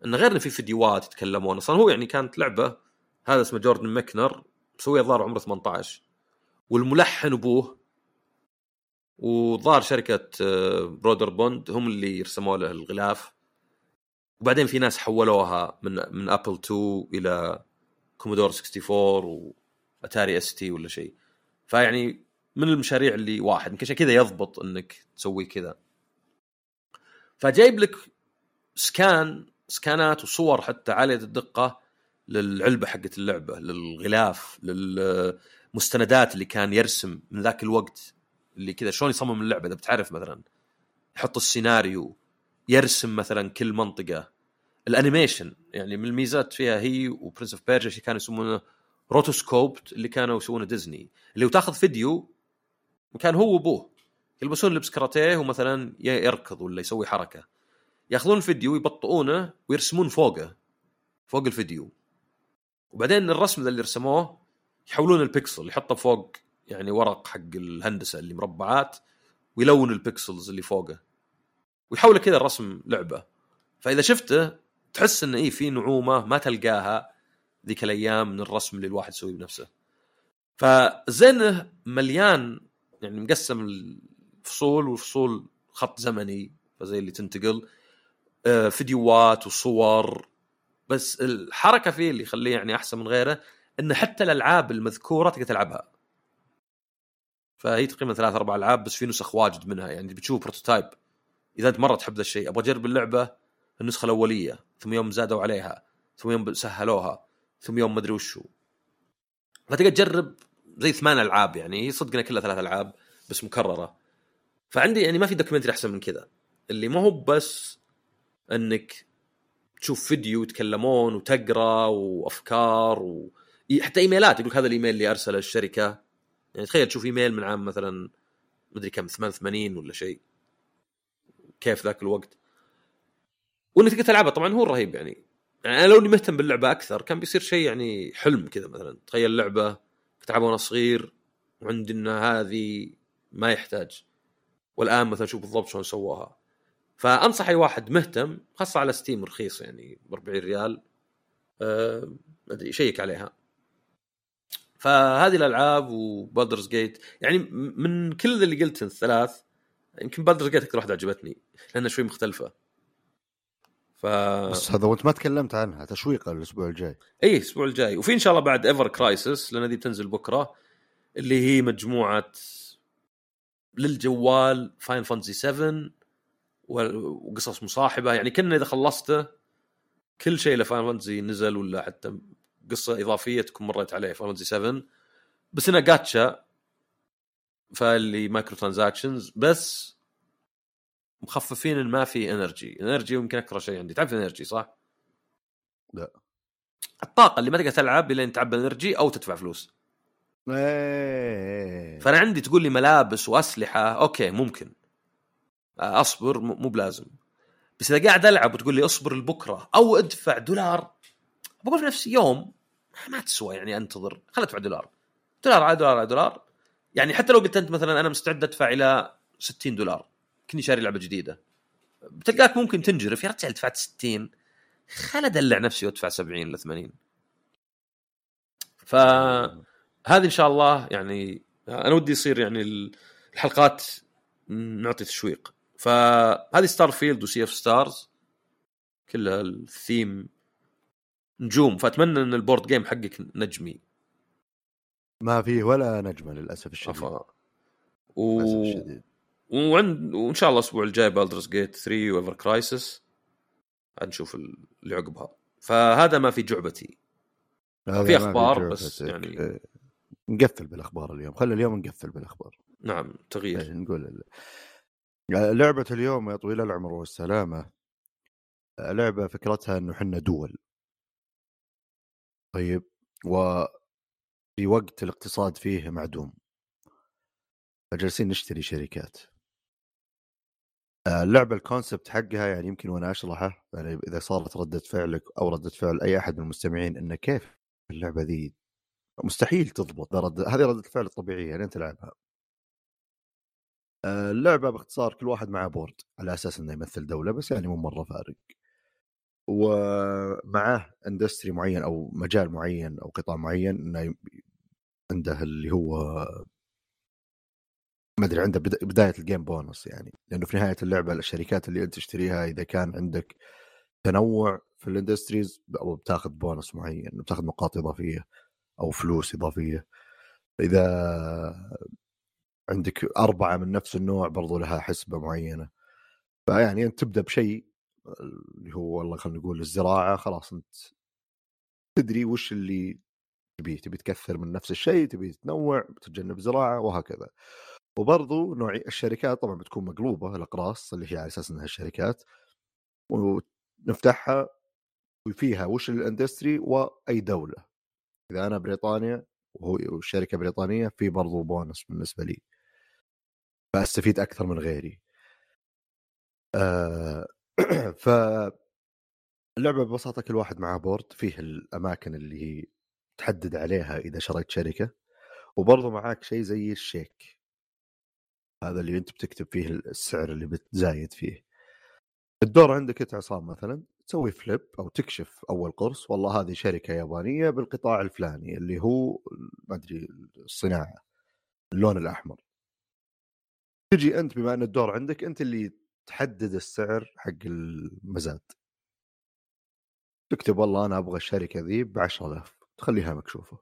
انه غير انه في فيديوهات يتكلمون. أصلا هو يعني كانت لعبة هذا اسمه جوردن مكنر مسويها الظاهر عمره 18 والملحن أبوه وظهر شركة آه، Broderbund هم اللي رسموا له الغلاف. وبعدين في ناس حولوها من من Apple 2 إلى Commodore 64 و Atari ST ولا شيء. فيعني من المشاريع اللي واحد يمكن كذا يضبط إنك تسوي كذا. فجايب لك سكان سكانات وصور حتى عالية الدقة للعلبة حقت اللعبة للغلاف للمستندات اللي كان يرسم من ذاك الوقت. اللي كذا شلون يصمم اللعبة إذا بتعرف مثلا يحط السيناريو يرسم مثلا كل منطقة. ال animation يعني من الميزات فيها هي و Prince of Persia شيء كانوا يسمونه rotoscoped اللي كانوا يسوونه ديزني اللي هو تاخذ فيديو وكان هو وأبوه يلبسون لبس كاراتيه ومثلا يركض ولا يسوي حركة. ياخذون الفيديو يبطئونه ويرسمون فوقه فوق الفيديو. وبعدين الرسم اللي رسموه يحولون البكسل يحطه فوق يعني ورق حق الهندسة اللي مربعات ويلون ال pixels اللي فوقه. ويحوله كذا الرسم لعبة. فإذا شفته تحس انه إيه في نعومة ما تلقاها ذيك الأيام من الرسم اللي الواحد يسويه بنفسه. فزينه مليان يعني مقسم الفصول وفصول خط زمني فزي اللي تنتقل. آه، فيديوهات وصور. بس الحركة فيه اللي يخليه يعني أحسن من غيره انه حتى الألعاب المذكورة تقدر تلعبها. فهي تقريبا ثلاث أربع ألعاب بس في نسخ واجد منها يعني بتشوف prototype إذا أنت مرة تحب ذا الشيء أبغى أجرب اللعبة النسخة الأولية ثم يوم زادوا عليها ثم يوم سهلوها ثم يوم مدري وشو. فتقدر تجرب زي ثمان ألعاب يعني صدقنا كلها ثلاث ألعاب بس مكررة. فعندي يعني ما في documentary أحسن من كذا. اللي ما هو بس إنك تشوف فيديو يتكلمون وتقرأ وأفكار و... حتى إيميلات يقول هذا الإيميل اللي أرسله الشركة. يعني تخيل تشوف إيميل من عام مثلا مدري كم 88 ولا شيء. كيف ذاك الوقت. وإنك تقدر تلعبها. طبعا هو الرهيب يعني. يعني أنا لو إني مهتم باللعبة أكثر كان بيصير شيء يعني حلم كذا مثلا. تخيل لعبة كنت ألعبها وأنا صغير وعندي إن هذه ما يحتاج. والآن مثلا شوف بالضبط شلون سووها. فأنصح أي واحد مهتم خاصة على Steam رخيص يعني ب 40 ريال أه أدري شيك عليها. فهذه الألعاب و Baldur's Gate يعني من كل اللي قلت الثلاث يمكن Baldur's Gate أكثر واحدة عجبتني لأنها شوي مختلفة. ف بس هذا وانت ما تكلمت عنها تشويقه الأسبوع الجاي. إي الأسبوع الجاي. وفي إن شاء الله بعد Ever Crisis لأن دي بتنزل بكرة اللي هي مجموعة للجوال Final Fantasy 7 و- وقصص مصاحبة يعني كنا إذا خلصته كل شيء ل Final Fantasy نزل ولا حتى قصة إضافية تكون مريت عليه Fantasy 7 بس إنها جاتشا فاللي microtransactions بس مخففين إن ما في energy energy يمكن أكثر شيء عندي. تعرف energy صح؟ لا. الطاقة اللي ما تقدر تلعب الا تعبي energy أو تدفع فلوس. إيه. فأنا عندي تقول لي ملابس وأسلحة. أوكي ممكن. أصبر مو بلازم. بس إذا قاعد ألعب وتقول لي أصبر لبكرة أو ادفع دولار بقول في نفسي يوم ما تسوى يعني أنتظر خل ادفع دولار. دولار على دولار على دولار. يعني حتى لو قلت أنت مثلا أنا مستعد أدفع إلى 60 دولار كني شاري لعبة جديدة. بتلقاك ممكن تنجرف يا رجال دفعت 60 خل أدلع نفسي وأدفع 70 ل 80 فهذه إن شاء الله يعني أنا ودي يصير يعني الحلقات نعطي تشويق. فهذه Starfield و Sea of Stars كلها الثيم نجوم فأتمنى إن ال board game حقك نجمي. ما فيه ولا نجمة للأسف الشديد. عفا و... للأسف الشديد. وعند وإن شاء الله الأسبوع الجاي Baldur's Gate 3 و Ever Crisis نشوف اللي عقبها. فهذا ما في جعبتي. في جعبتك. بس يعني- إيه. نقفل بالأخبار اليوم. خلي اليوم نقفل بالأخبار. نعم تغيير. إيه، نقول لعبة اليوم يا طويل العمر والسلامة. لعبة فكرتها إنه حنا دول. طيب وفي وقت الاقتصاد فيه معدوم. فجالسين نشتري شركات. اللعبة الكونسبت حقها يعني يمكن وأنا أشرحه يعني إذا صارت ردة فعلك أو ردة فعل أي أحد من المستمعين انه كيف اللعبة ذي مستحيل تضبط. رد... هذه ردة الفعل الطبيعية لين تلعبها. آه، اللعبة باختصار كل واحد معه board على أساس إنه يمثل دولة بس يعني مو مرة فارق. ومعاه industry معين أو مجال معين أو قطاع معين إنه عنده اللي هو ما أدري عنده بدا- بداية ال game bonus يعني. لأنه في نهاية اللعبة الشركات اللي أنت تشتريها إذا كان عندك تنوع في ال industries بتاخذ بونص معين بتاخذ نقاط إضافية أو فلوس إضافية. إذا عندك أربعة من نفس النوع برضو لها حسبة معينة. فيعني أنت تبدأ بشيء اللي هو والله خلينا نقول الزراعة خلاص أنت تدري وش اللي تبيه تبي تكثر من نفس الشيء تبي تنوع تتجنب زراعة وهكذا. وبرضو نوعي الشركات طبعا بتكون مقلوبة الأقراص اللي هي على أساس إنها شركات ونفتحها وفيها وش الإندستري وأي دولة. إذا أنا بريطانيا وهو والشركة بريطانية في برضو بونص بالنسبة لي. فاستفيد أكثر من غيري. آه ف اللعبه ببساطة كل واحد معاه بورد فيه الأماكن اللي هي تحدد عليها إذا شريت شركة وبرضه معاك شيء زي الشيك. هذا اللي أنت بتكتب فيه السعر اللي بتزايد فيه. الدور عندك انت عصام مثلا تسوي فليب أو تكشف أول قرص والله هذه شركة يابانية بالقطاع الفلاني اللي هو ما أدري الصناعة اللون الأحمر. تجي أنت بما إن الدور عندك أنت اللي تحدد السعر حق المزاد. تكتب والله أنا أبغى الشركة ذي ب 10000 تخليها مكشوفة.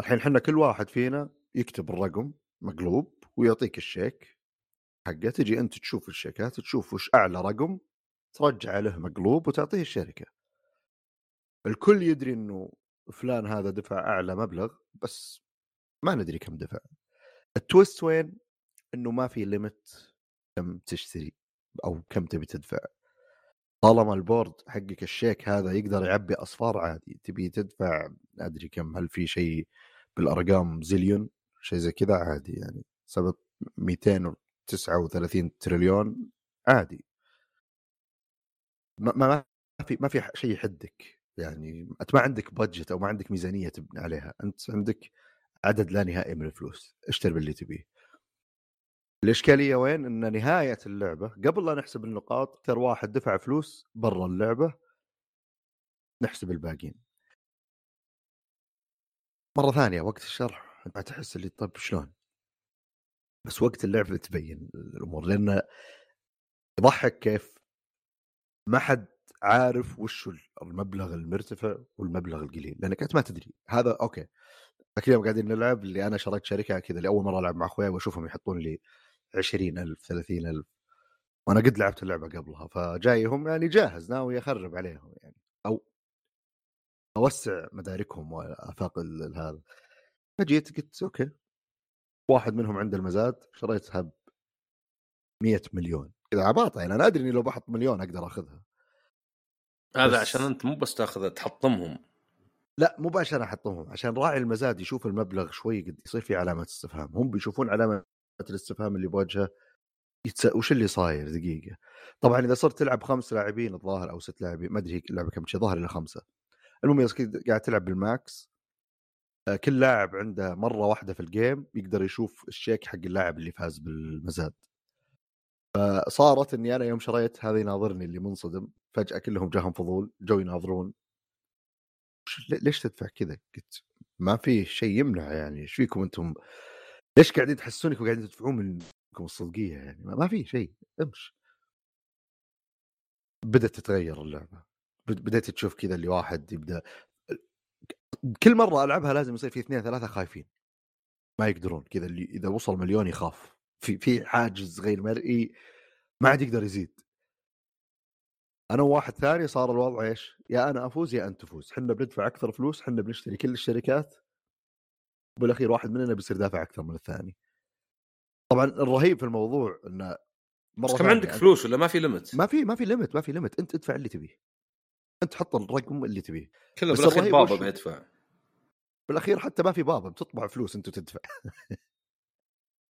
الحين إحنا كل واحد فينا يكتب الرقم مقلوب ويعطيك الشيك حقه تجي أنت تشوف الشيكات تشوف وش أعلى رقم ترجع له مقلوب وتعطيه الشركة. الكل يدري إنه فلان هذا دفع أعلى مبلغ بس ما ندري كم دفع. ال twist وين؟ إنه ما في limit كم تشتري أو كم تبي تدفع. طالما ال board حقك الشيك هذا يقدر يعبي اصفار عادي تبي تدفع أدري كم هل في شيء بالأرقام زليون؟ شيء زي كذا عادي يعني سبب 239 تريليون عادي. ما ما في ما في شيء يحدك يعني انت ما عندك بادجت أو ما عندك ميزانية تبني عليها أنت عندك عدد لا نهائي من الفلوس اشتري باللي تبيه. الإشكالية وين؟ إن نهاية اللعبة قبل لا نحسب النقاط أكثر واحد دفع فلوس برا اللعبة نحسب الباقيين مرة ثانية وقت الشرح. أنت تحس اللي طيب شلون؟ بس وقت اللعبه تبين الأمور لأن يضحك كيف ما حد عارف وش المبلغ المرتفع والمبلغ القليل لأنك أنت ما تدري. هذا أوكي. اليوم قاعدين نلعب اللي أنا شريت شركة كذا لاول مرة ألعب مع أخويا وأشوفهم يحطون لي 20000 30000 وأنا قد لعبت اللعبة قبلها فجايهم يعني جاهز ناوي أخرب عليهم يعني. أو أوسع مداركهم وأفاق هذا. فجيت قلت أوكي. واحد منهم عنده المزاد شريتها ب 100 مليون. كذا عباطه يعني أنا أدري إني لو بحط مليون أقدر أخذها. هذا بس- عشان أنت مو بس تاخذ تحطمهم. لا مو عشان احطهم عشان راعي المزاد يشوف المبلغ شوي قد يصير في علامه استفهام. هم بيشوفون علامة الاستفهام اللي بوجهه يتس... وش اللي صاير؟ دقيقة. طبعا إذا صرت تلعب خمس لاعبين الظاهر أو ست لاعبين ما أدري اللعبة كم ظاهر إلى خمسة. المهم إذا قاعد تلعب بال max آه، كل لاعب عنده مرة واحدة في ال game يقدر يشوف الشيك حق اللاعب اللي فاز بالمزاد. فصارت إني أنا يوم شريت هذا يناظرني اللي منصدم فجأة كلهم جاهم فضول جو يناظرون. ليش تدفع كذا؟ قلت ما في شيء يمنع يعني إيش فيكم أنتم؟ ليش قاعدين تحسون انكم قاعدين تدفعون منكم الصدقية يعني؟ ما في شيء امش. بدأت تتغير اللعبة. بد- بديت تشوف كذا اللي واحد يبدأ كل مرة ألعبها لازم يصير في اثنين ثلاثة خايفين. ما يقدرون كذا اللي إذا وصل مليون يخاف. في في حاجز غير مرئي ما عاد يقدر يزيد. أنا وواحد ثاني صار الوضع إيش؟ يا أنا أفوز يا أنت تفوز، إحنا بندفع أكثر فلوس، إحنا بنشتري كل الشركات وبالأخير واحد مننا بيصير دافع أكثر من الثاني. طبعا الرهيب في الموضوع إنه مرة كم عندك فلوس ولا ما في limit؟ ما في ما في limit ما في limit أنت ادفع اللي تبيه. أنت حط الرقم اللي تبيه، كله بس بالأخير بابا بيدفع بالأخير حتى ما في بابا بتطبع فلوس أنت تدفع.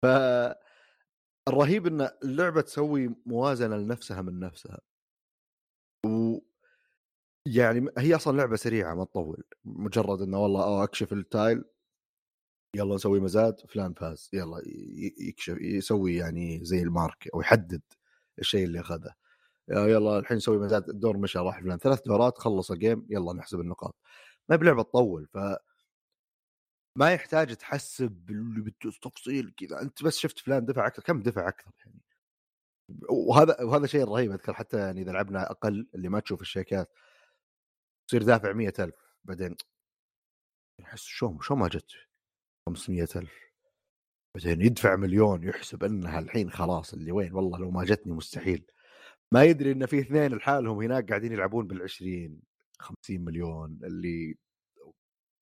ف الرهيب إن اللعبة تسوي موازنة لنفسها من نفسها. و يعني هي أصلا لعبة سريعة ما تطول مجرد إنه والله آه أكشف ال tile يلا نسوي مزاد فلان فاز يلا يكشف يسوي يعني زي المارك أو يحدد الشيء اللي أخذه. يا يلا الحين نسوي مزاد الدور مشى راح فلان. ثلاث دورات خلص الجيم يلا نحسب النقاط. ما بلعبة تطول ف ما يحتاج تحسب بالتفصيل كذا. أنت بس شفت فلان دفع أكثر كم دفع أكثر يعني؟ وهذا وهذا شيء رهيب أذكر حتى يعني إذا لعبنا أقل اللي ما تشوف الشيكات تصير دافع مئة ألف بعدين يحس شلون شلون ما جت. 500 ألف. بعدين يدفع مليون يحسب إنها الحين خلاص اللي وين والله لو ما جتني مستحيل. ما يدري إن في اثنين لحالهم هناك قاعدين يلعبون بال20 50 مليون اللي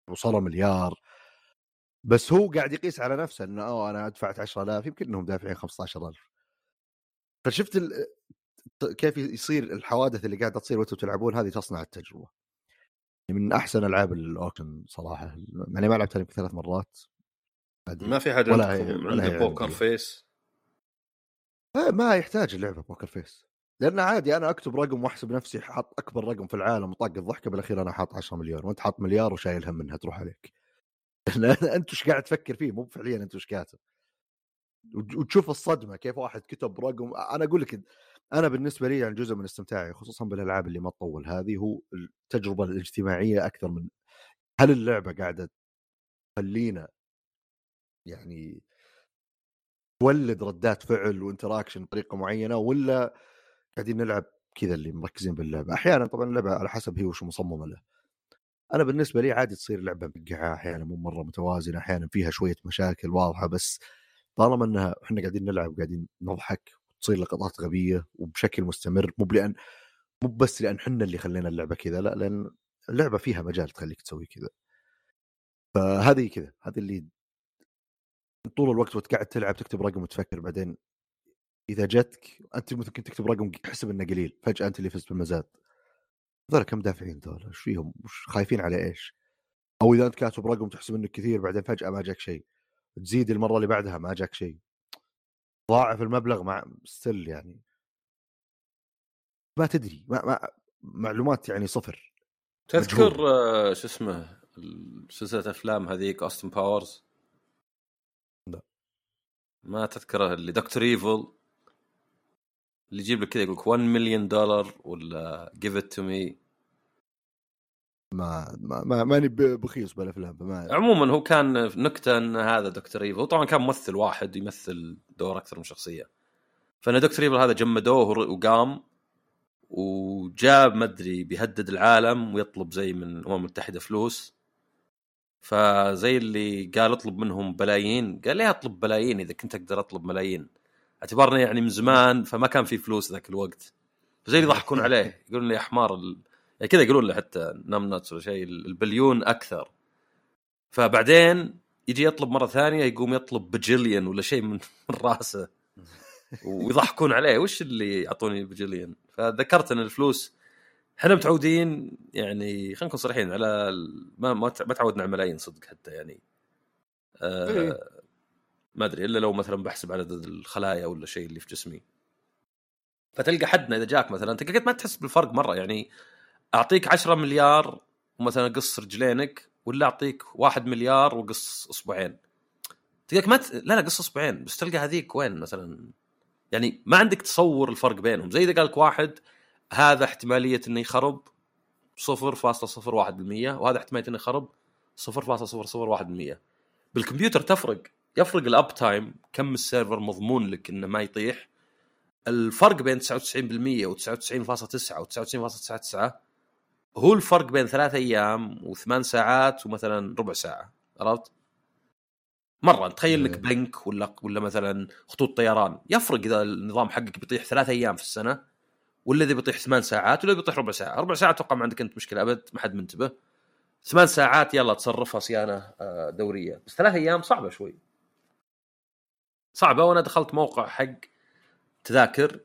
وصلوا مليار. بس هو قاعد يقيس على نفسه إنه اوه أنا دفعت 10000 يمكن إنهم دافعين 15000 فشفت ال... كيف يصير الحوادث اللي قاعدة تصير وأنتم تلعبون هذه تصنع التجربة. من أحسن ألعاب ال auction صراحة. يعني ما لعبتها يمكن ثلاث مرات. ما في حد ولا هي- ولا هي poker. face آه، ما يحتاج اللعبة poker face لأن عادي أنا أكتب رقم وأحسب نفسي حاط أكبر رقم في العالم وطاق الضحكة بالأخير أنا حاط 10 مليون وأنت حاط مليار وشايل هم منها تروح عليك. أنت وش قاعد تفكر فيه؟ مو فعليا أنت وش كاتب. وت- وتشوف الصدمة كيف واحد كتب رقم. أنا أقول لك أنا بالنسبة لي يعني جزء من استمتاعي خصوصا بالألعاب اللي ما تطول هذه هو التجربة الاجتماعية أكثر من هل اللعبة قاعدة تخلينا يعني تولد ردات فعل وانتراكشن بطريقة معينة ولا قاعدين نلعب كذا اللي مركزين باللعبة؟ أحيانا طبعا اللعبة على حسب هي وش مصممة له. أنا بالنسبة لي عادي تصير لعبة مقعة أحيانا مو مرة متوازنة أحيانا فيها شوية مشاكل واضحة بس طالما إنها إحنا قاعدين نلعب قاعدين نضحك وتصير لقطات غبية وبشكل مستمر مو لأن مو بس لأن إحنا اللي خلينا اللعبة كذا لا لأن اللعبة فيها مجال تخليك تسوي كذا. فهذه كذا هذه اللي طول الوقت وانت قاعد تلعب تكتب رقم وتفكر بعدين إذا جتك أنت ممكن تكتب رقم تحسب إنه قليل فجأة أنت اللي فزت بالمزاد. هذول كم دافعين ذول إيش فيهم؟ وش خايفين على إيش؟ أو إذا أنت كاتب رقم تحسب انه كثير بعدين فجأة ما جاك شيء. تزيد المرة اللي بعدها ما جاك شيء. ضاعف المبلغ مع still يعني. ما تدري ما, ما معلومات يعني صفر. تذكر. آه، شو اسمه سلسلة أفلام هذيك Austin Powers. ما تذكره اللي Doctor Evil اللي يجيب لك كذا يقول لك 1 مليون دولار ولا give it to me ما ما ما- ماني بخيص بالأفلام فما عموما هو كان نكتة إن هذا Doctor Evil طبعا كان ممثل واحد يمثل دور أكثر من شخصية. فإن Doctor Evil هذا جمدوه وقام وجاب ما أدري بيهدد العالم ويطلب زي من الأمم المتحدة فلوس. فزي اللي قال اطلب منهم بلايين قال ليه اطلب بلايين إذا كنت أقدر أطلب ملايين؟ اعتبرني يعني من زمان فما كان في فلوس ذاك الوقت. فزي اللي يضحكون عليه يقولون لي يا حمار ال... يعني كذا يقولون له حتى نام ناتس ولا شيء البليون أكثر. فبعدين يجي يطلب مرة ثانية يقوم يطلب بجليون ولا شيء من راسه. ويضحكون عليه وش اللي يعطوني بجليون فذكرت إن الفلوس إحنا متعودين يعني خلينا نكون صريحين على ما ما تعودنا على ملايين صدق حتى يعني. آه إيه. ما أدري إلا لو مثلا بحسب عدد الخلايا ولا شيء اللي في جسمي. فتلقى حدنا إذا جاك مثلا انت قد ما تحس بالفرق مرة يعني. أعطيك 10 مليار ومثلا قص رجلينك ولا أعطيك 1 مليار وقص اصبعين تلقاك ما ت... لا لا قص اصبعين بس تلقى هذيك وين مثلا؟ يعني ما عندك تصور الفرق بينهم. زي إذا قال لك واحد هذا احتمالية إنه يخرب 0.01% وهذا احتمالية إنه يخرب 0.001% بالكمبيوتر تفرق يفرق ال uptime كم ال server مضمون لك إنه ما يطيح. الفرق بين 99% و99.9 و99.99 هو الفرق بين ثلاث أيام وثمان ساعات ومثلا ربع ساعة. عرفت؟ مرة تخيل لك إيه. بنك ولا ولا مثلا خطوط طيران. يفرق إذا النظام حقك بيطيح ثلاث أيام في السنة. ولا اذا بيطيح ثمان ساعات ولا بيطيح ربع ساعة، ربع ساعة أتوقع ما عندك أنت مشكلة أبد ما حد منتبه. ثمان ساعات يلا تصرفها صيانة آه، دورية، بس ثلاث أيام صعبة شوي. صعبة. وأنا دخلت موقع حق تذاكر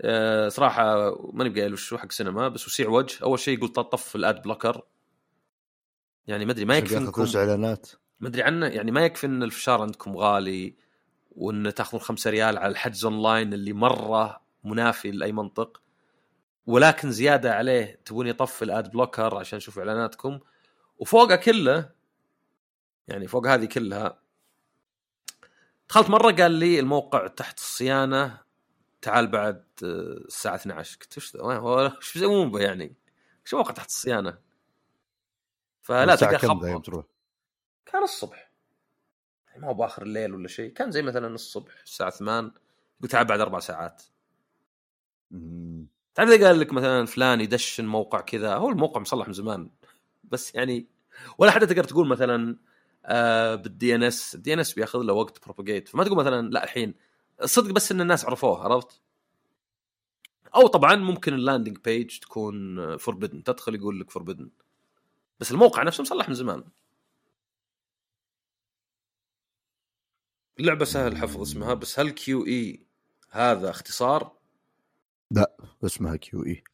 آه، صراحة ماني بقايل وش هو حق سينما بس وسيع وجه، أول شيء يقول طف ال ad blocker. يعني ما أدري ما يكفي إنكم إعلانات. ما أدري عنه. يعني ما يكفي إن الفشار عندكم غالي وإن تأخذون خمسة ريال على الحجز أونلاين اللي مرة منافي لأي منطق. ولكن زيادة عليه تبون يطفي الأد بلوكر عشان يشوف إعلاناتكم. وفوقها كله يعني فوق هذه كلها دخلت مرة قال لي الموقع تحت الصيانة تعال بعد آه، الساعة 12 قلت وش هو إيش بيسوون به يعني؟ شو موقع تحت الصيانة؟ فلا تروح؟ كان الصبح. يعني ما هو بآخر الليل ولا شيء. كان زي مثلا الصبح الساعة 8 قلت تعال بعد أربع ساعات. تعرف إذا قال لك مثلا فلان يدشن موقع كذا هو الموقع مصلح من زمان بس يعني ولا حتى تقدر تقول مثلا آه بال DNS ال DNS بياخذ له وقت propagate فما تقول مثلا لا الحين الصدق بس إن الناس عرفوه عرفت؟ أو طبعا ممكن ال landing page تكون forbidden تدخل يقول لك forbidden بس الموقع نفسه مصلح من زمان. اللعبه سهل حفظ اسمها بس هل كيو إي هذا اختصار؟ اسمها كيو اي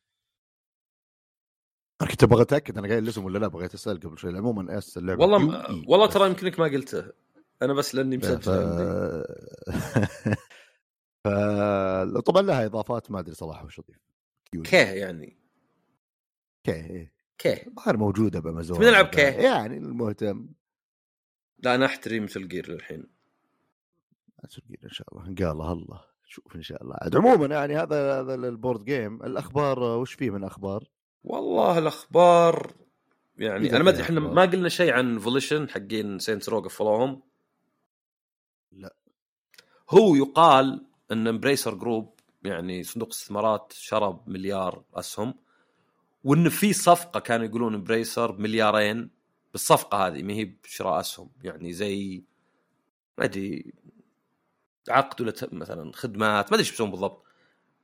أنا كنت أبغى أتأكد أنا قايل الاسم ولا لا بغيت أسأل قبل شوي عموما اس اللعبه والله. م... والله بس. ترى يمكنك ما قلته أنا بس لأني. مسجل. ف... طبعا لها إضافات ما أدري صراحة وش أضيف كيه يعني كيه إيه. كيه الظاهر موجودة بأمازون نلعب كيه؟ يعني المهتم لا أنا احتري مثل جير للحين تلقين إن شاء الله قال الله شوف إن شاء الله عاد عموما يعني هذا هذا ال board game الأخبار وش فيه من أخبار؟ والله الأخبار يعني أنا ما أدري إحنا. ما قلنا شيء عن Volition حقين Saints Row قفلوهم لا. هو يقال إن Embracer Group يعني صندوق استثمارات شرى مليار أسهم وإن في صفقة كانوا يقولون Embracer بمليارين بالصفقة هذه ما هي بشراء أسهم يعني زي ما أدري عقد ولا مثلا خدمات ما أدري إيش بيسوون بالضبط.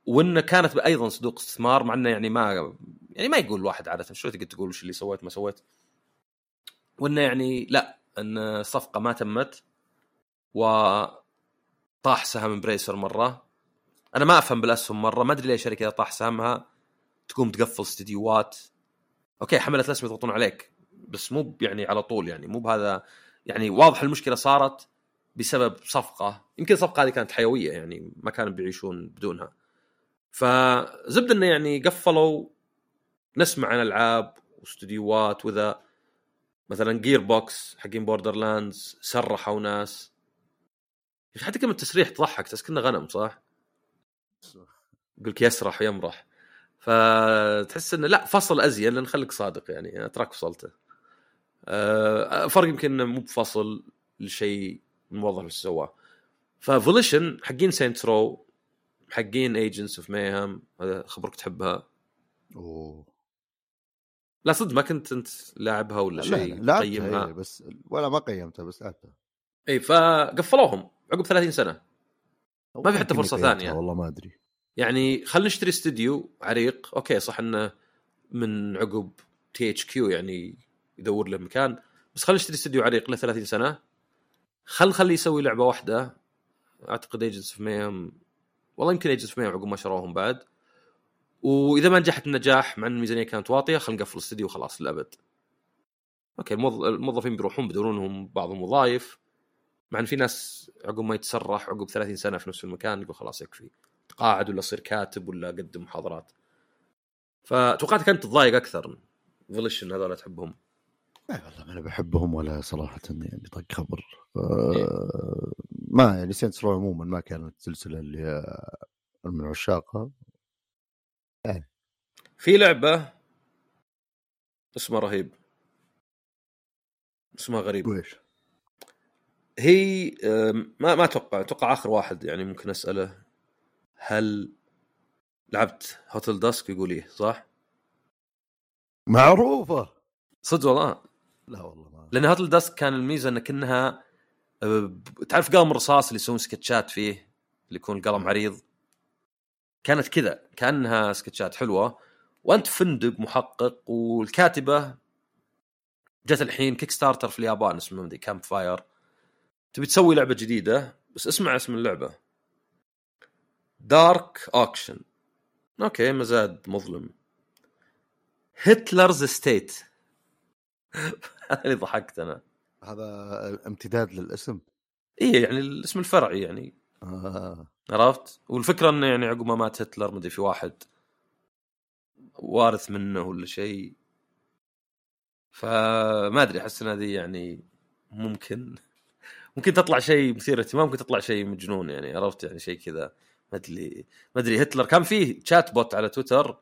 وإنه كانت أيضا صندوق استثمار مع إنه يعني ما يعني ما يقول الواحد عادة شو تقدر تقول وش اللي سويت ما سويت. وإنه يعني لا إن الصفقة ما تمت وطاح سهم Embracer مرة. أنا ما أفهم بالأسهم مرة ما أدري ليش شركة إذا طاح سهمها تقوم تقفل استديوهات. أوكي حمله الاسهم يضغطون عليك بس مو يعني على طول يعني مو بهذا يعني واضح المشكلة صارت. بسبب صفقة. يمكن الصفقه هذه كانت حيوية يعني ما كانوا بيعيشون بدونها. فالزبدة إنه يعني قفلوا نسمع عن العاب واستديوهات وذا. مثلا Gearbox حقين Borderlands سرحوا ناس. حتى كلمة تسريح تضحك تحس كأنا غنم صح؟ يقول لك يسرح ويمرح. فتحس إنه لا فصل أزين لأن خليك صادق يعني أتراك فصلته. أه فرق يمكن إنه مو بفصل لشيء موظف إيش سواه ف Volition حقين Saints Row حقين Agents of Mayhem هذا خبرك تحبها. أوه. لا صدق ما كنت أنت لاعبها ولا شيء لا قيمها. بس ولا ما قيمتها بس لعبتها. اي فقفلوهم عقب 30 سنة. ما في حتى قيمتها، ثانية. والله ما أدري. يعني خلينا نشتري استديو عريق. okay صح إنه من عقب THQ يعني يدور له مكان بس خلينا نشتري استديو عريق له 30 سنة. خل خليه يسوي لعبة واحدة. أعتقد Agents of Mayhem والله يمكن Agents of Mayhem عقب ما شروهم بعد. وإذا ما نجحت النجاح مع إن الميزانية كانت واطية خلينا نقفل الاستديو وخلاص للأبد. okay الموظفين بيروحون بدورونهم بعضهم وظايف. مع إن في ناس عقب ما يتسرح عقب 30 سنة في نفس المكان يقول خلاص يكفي. تقاعد ولا صير كاتب ولا قدم محاضرات. فتوقعت كانت تتضايق أكثر Volition هذول تحبهم. لا والله ما أنا بحبهم ولا صراحة يعني طق خبر. آه ما يعني Saints Row عموما ما كانت سلسله اللي من عشاقها. يعني. في لعبة اسمها رهيب. اسمها غريب. ويش؟ هي ما ما أتوقع أتوقع آخر واحد يعني ممكن أسأله. هل لعبت هوتل داسك يقول إيه صح؟ معروفة. صدق والله. لا والله ما لأن هوتل داسك كان الميزة انك انها تعرف قلم رصاص اللي يسوون سكتشات فيه؟ اللي يكون القلم عريض؟ كانت كذا كأنها سكتشات حلوة وأنت فندق محقق والكاتبة جت الحين Kickstarter في اليابان اسمه مدري Campfire تبي تسوي لعبة جديدة بس اسمع اسم اللعبة. Dark Auction okay مزاد مظلم. Hitler's Estate اللي ضحكت أنا. هذا امتداد للاسم؟ اي يعني الاسم الفرعي يعني. آه. عرفت؟ والفكرة إنه يعني عقب ما مات هتلر مدري في واحد وارث منه ولا شيء. فما أدري أحس إن هذه يعني ممكن. ممكن تطلع شيء مثير اهتمام ممكن تطلع شيء مجنون يعني عرفت؟ يعني شيء كذا. ما أدري ما أدري هتلر كان فيه chat bot على تويتر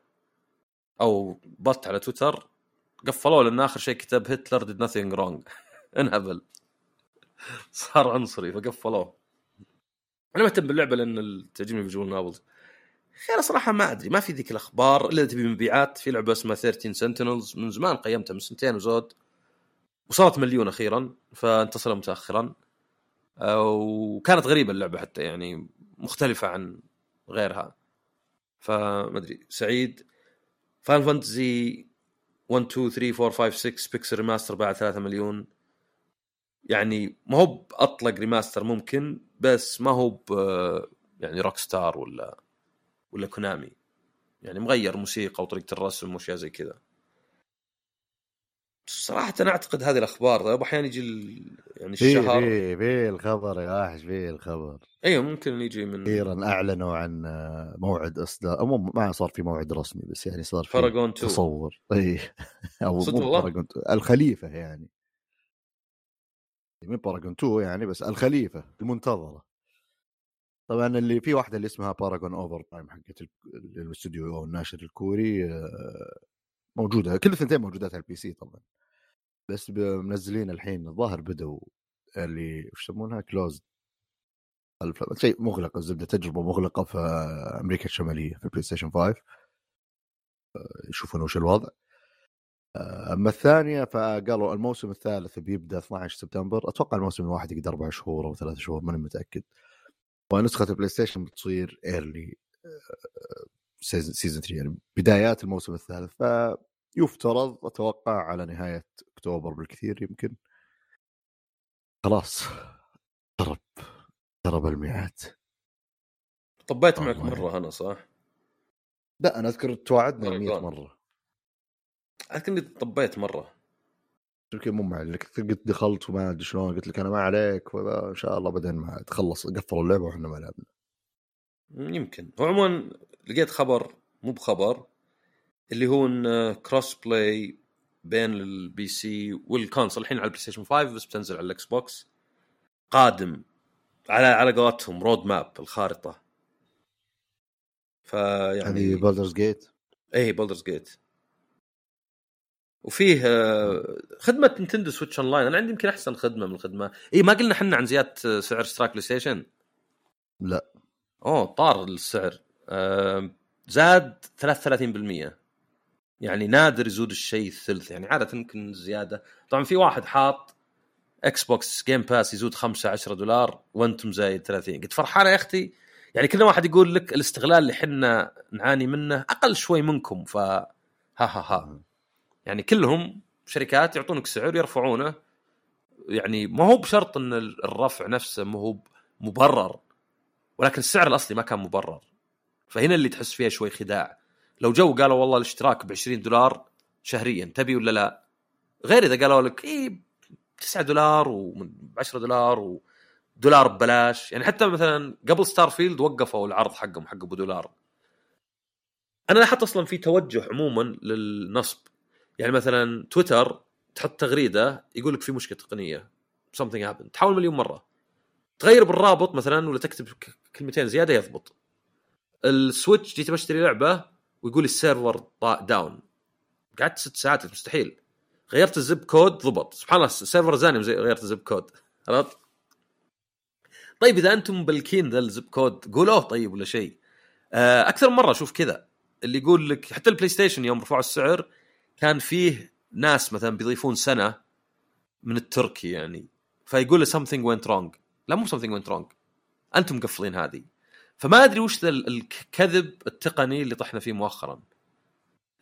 أو bot على تويتر. قفلوه لأن آخر شيء كتب Hitler did nothing wrong انهبل. صار عنصري فقفلوه. أنا مهتم باللعبة لأن تعجبني visual novels خير صراحة ما أدري ما في ذيك الأخبار. إلا تبي مبيعات في لعبة اسمها 13 Sentinels. من زمان قيمتها من سنتين وزود. وصارت مليون أخيرا فانتصر متاخرا وكانت غريبة اللعبة حتى يعني مختلفة عن غيرها. فما أدري سعيد. Final Fantasy 1 2 3 4 5 6 Pixel Remaster بعد 3 مليون. يعني ما هو بأطلق remaster ممكن بس ما هو يعني روك ستار ولا ولا كونامي يعني مغير موسيقى وطريقة الرسم وأشياء زي كذا. صراحة أنا أعتقد هذه الأخبار أحيانا يجي يعني الشهر. في في الخبر يا وحش في الخبر. أيوه ممكن يجي من أخيرا أعلنوا عن موعد إصدار أو ما صار في موعد رسمي بس يعني صار في فاراجون 2 تصور. أي أو صدق والله؟ باراجون 2 الخليفة يعني. من Paragon 2 يعني بس الخليفة المنتظرة. طبعا اللي في واحدة اللي اسمها Paragon Overprime حقت الأستوديو أو الناشر الكوري موجودة كل الثنتين موجودات على ال PC طبعا. بس منزلين الحين الظاهر بدوا اللي وش يسمونها؟ closed شيء مغلق الزبدة تجربة مغلقة في أمريكا الشمالية في البلاي ستيشن 5 يشوفون وش الوضع. أما الثانية فقالوا الموسم الثالث بيبدأ 12 سبتمبر. أتوقع الموسم الواحد يقعد أربع شهور أو ثلاث شهور ماني متأكد. ونسخة البلاي ستيشن بتصير early season 3 يعني بدايات الموسم الثالث. فيفترض أتوقع على نهاية أكتوبر بالكثير يمكن. خلاص قرب قرب الميعاد. طبيت معك مرة أنا صح؟ لا أنا أذكر توعدنا 100 مرة. أذكر طبيت مرة. يمكن مو معلك قلت دخلت وما أدري شلون قلت لك أنا ما عليك وان شاء الله بعدين ما تخلص قفلوا اللعبة وإحنا ما لعبنا. يمكن. عموما لقيت خبر مو بخبر اللي هو إن cross play بين ال PC وال console الحين على البلاي ستيشن 5 بس بتنزل على الاكس بوكس قادم على على قولتهم road map الخارطة. فيعني هذه Baldur's Gate اي Baldur's Gate وفيه خدمة Nintendo Switch Online أنا عندي يمكن أحسن خدمة من الخدمة. اي ما قلنا إحنا عن زيادة سعر اشتراك بلاي ستيشن لا. أوه طار السعر. زاد 33% يعني نادر يزود الشيء الثلث. يعني عادة يمكن زيادة. طبعا في واحد حاط Xbox Game Pass يزود 5 10 دولار وأنتم زايد 30 قلت فرحانه يا أختي. يعني كل واحد يقول لك الاستغلال اللي حنا نعاني منه أقل شوي منكم. ف ها ها ها. يعني كلهم شركات يعطونك سعر يرفعونه. يعني ما هو بشرط إن الرفع نفسه ما هو مبرر ولكن السعر الأصلي ما كان مبرر. فهنا اللي تحس فيها شوي خداع. لو جو قالوا والله الاشتراك ب 20 دولار شهريا تبي ولا لا؟ غير إذا قالوا لك اي 9 دولار و 10 دولار و دولار ببلاش. يعني حتى مثلا قبل Starfield وقفوا العرض حقهم حق أبو دولار. أنا لاحظت أصلا في توجه عموما للنصب. يعني مثلا تويتر تحط تغريدة يقول لك في مشكلة تقنية. Something happened. تحاول مليون مرة. تغير بالرابط مثلا ولا تكتب كلمتين زيادة يضبط. ال Switch جيت بشتري لعبة ويقول ال server down قعدت ست ساعات مستحيل. غيرت ال zip code ضبط. سبحان الله ال server زاني زي غيرت ال zip code. عرفت؟ طيب إذا أنتم مبلكين ذا ال zip code قولوه طيب ولا شيء. آه، أكثر من مرة أشوف كذا. اللي يقول لك حتى البلاي ستيشن يوم رفعوا السعر كان فيه ناس مثلا بيضيفون سنة من التركي يعني. فيقول له something went wrong. لا مو something went wrong. أنتم مقفلين هذه. فما أدري وش الكذب التقني اللي طحنا فيه مؤخرا.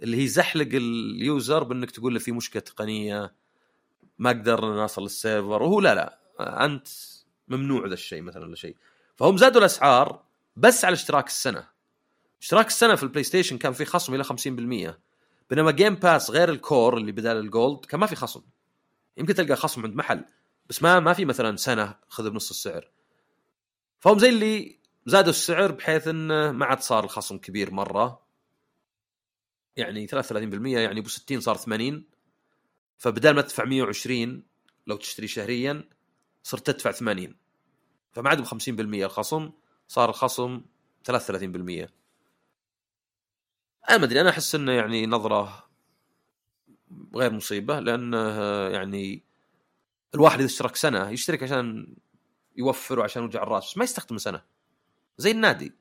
اللي هي زحلق ال user بأنك تقول له في مشكلة تقنية ما قدرنا نوصل لل server وهو لا لا أنت ممنوع ذا الشيء مثلا ولا شيء. فهم زادوا الأسعار بس على اشتراك السنة. اشتراك السنة في البلاي ستيشن كان في خصم إلى 50% بينما Game Pass غير ال Core اللي بدال ال Gold كان ما في خصم. يمكن تلقى خصم عند محل بس ما ما في مثلا سنة خذ بنص السعر. فهم زي اللي زادوا السعر بحيث انه ما عاد صار الخصم كبير مرة. يعني 33% يعني أبو 60 صار 80 فبدال ما تدفع 120 لو تشتري شهريا صرت تدفع 80 فما عاد ب 50% الخصم صار الخصم 33% أنا ما أدري أنا أحس انه يعني نظرة غير مصيبة لأنه يعني الواحد إذا اشترك سنة يشترك عشان يوفر وعشان وجع الراس ما يستخدم سنة. زي النادي.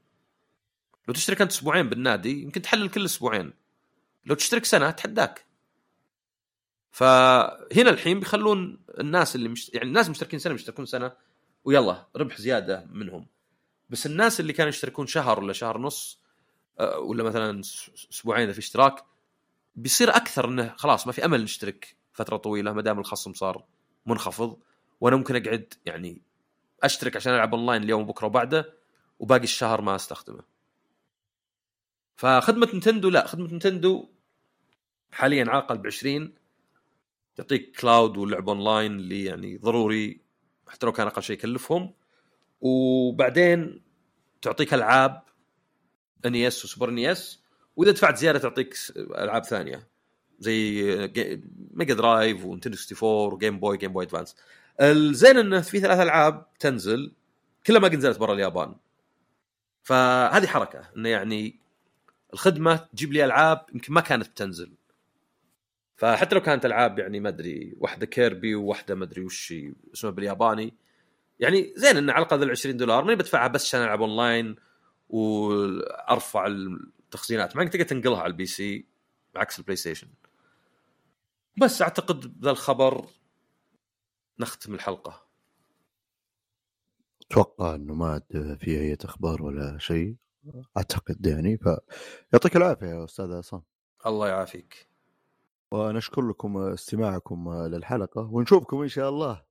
لو تشترك انت أسبوعين بالنادي يمكن تحلل كل أسبوعين. لو تشترك سنة تحداك. فهنا الحين بيخلون الناس اللي مش... يعني الناس مشتركين سنة مشتركون سنة ويلا ربح زيادة منهم. بس الناس اللي كانوا يشتركون شهر ولا شهر ونص آه، ولا مثلا أسبوعين في اشتراك بيصير أكثر إنه خلاص ما في أمل نشترك فترة طويلة ما دام الخصم صار منخفض وأنا ممكن أقعد يعني أشترك عشان ألعب أونلاين اليوم وبكرة وبعده. وباقي الشهر ما أستخدمه. فخدمة Nintendo لا خدمة Nintendo حاليا على الاقل ب 20 تعطيك cloud ولعب اونلاين اللي يعني ضروري حتى لو كان أقل شيء يكلفهم. وبعدين تعطيك ألعاب NES و Super NES وإذا دفعت زيادة تعطيك ألعاب ثانية. زي Mega Drive و Nintendo 64 و Game Boy Game Boy Advance الزين إنه في ثلاث ألعاب تنزل كلها ما نزلت برا اليابان. فهذه حركة إنه يعني الخدمة تجيب لي ألعاب يمكن ما كانت بتنزل فحتى لو كانت ألعاب يعني ما أدري واحدة Kirby وواحدة ما أدري وش اسمها بالياباني. يعني زين إنه على الأقل 20 دولار ماني بدفعها بس عشان ألعب أونلاين وأرفع التخزينات. مع انك تقدر تنقلها على ال PC بعكس ال PlayStation. بس أعتقد بذا الخبر نختم الحلقة. أتوقع إنه ما عاد في أي أخبار ولا شيء أعتقد يعني فيعطيك العافية يا أستاذ عصام. الله يعافيك. ونشكر لكم استماعكم للحلقة ونشوفكم إن شاء الله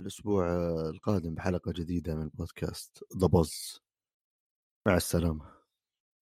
الأسبوع القادم بحلقة جديدة من بودكاست ذا مع السلامة.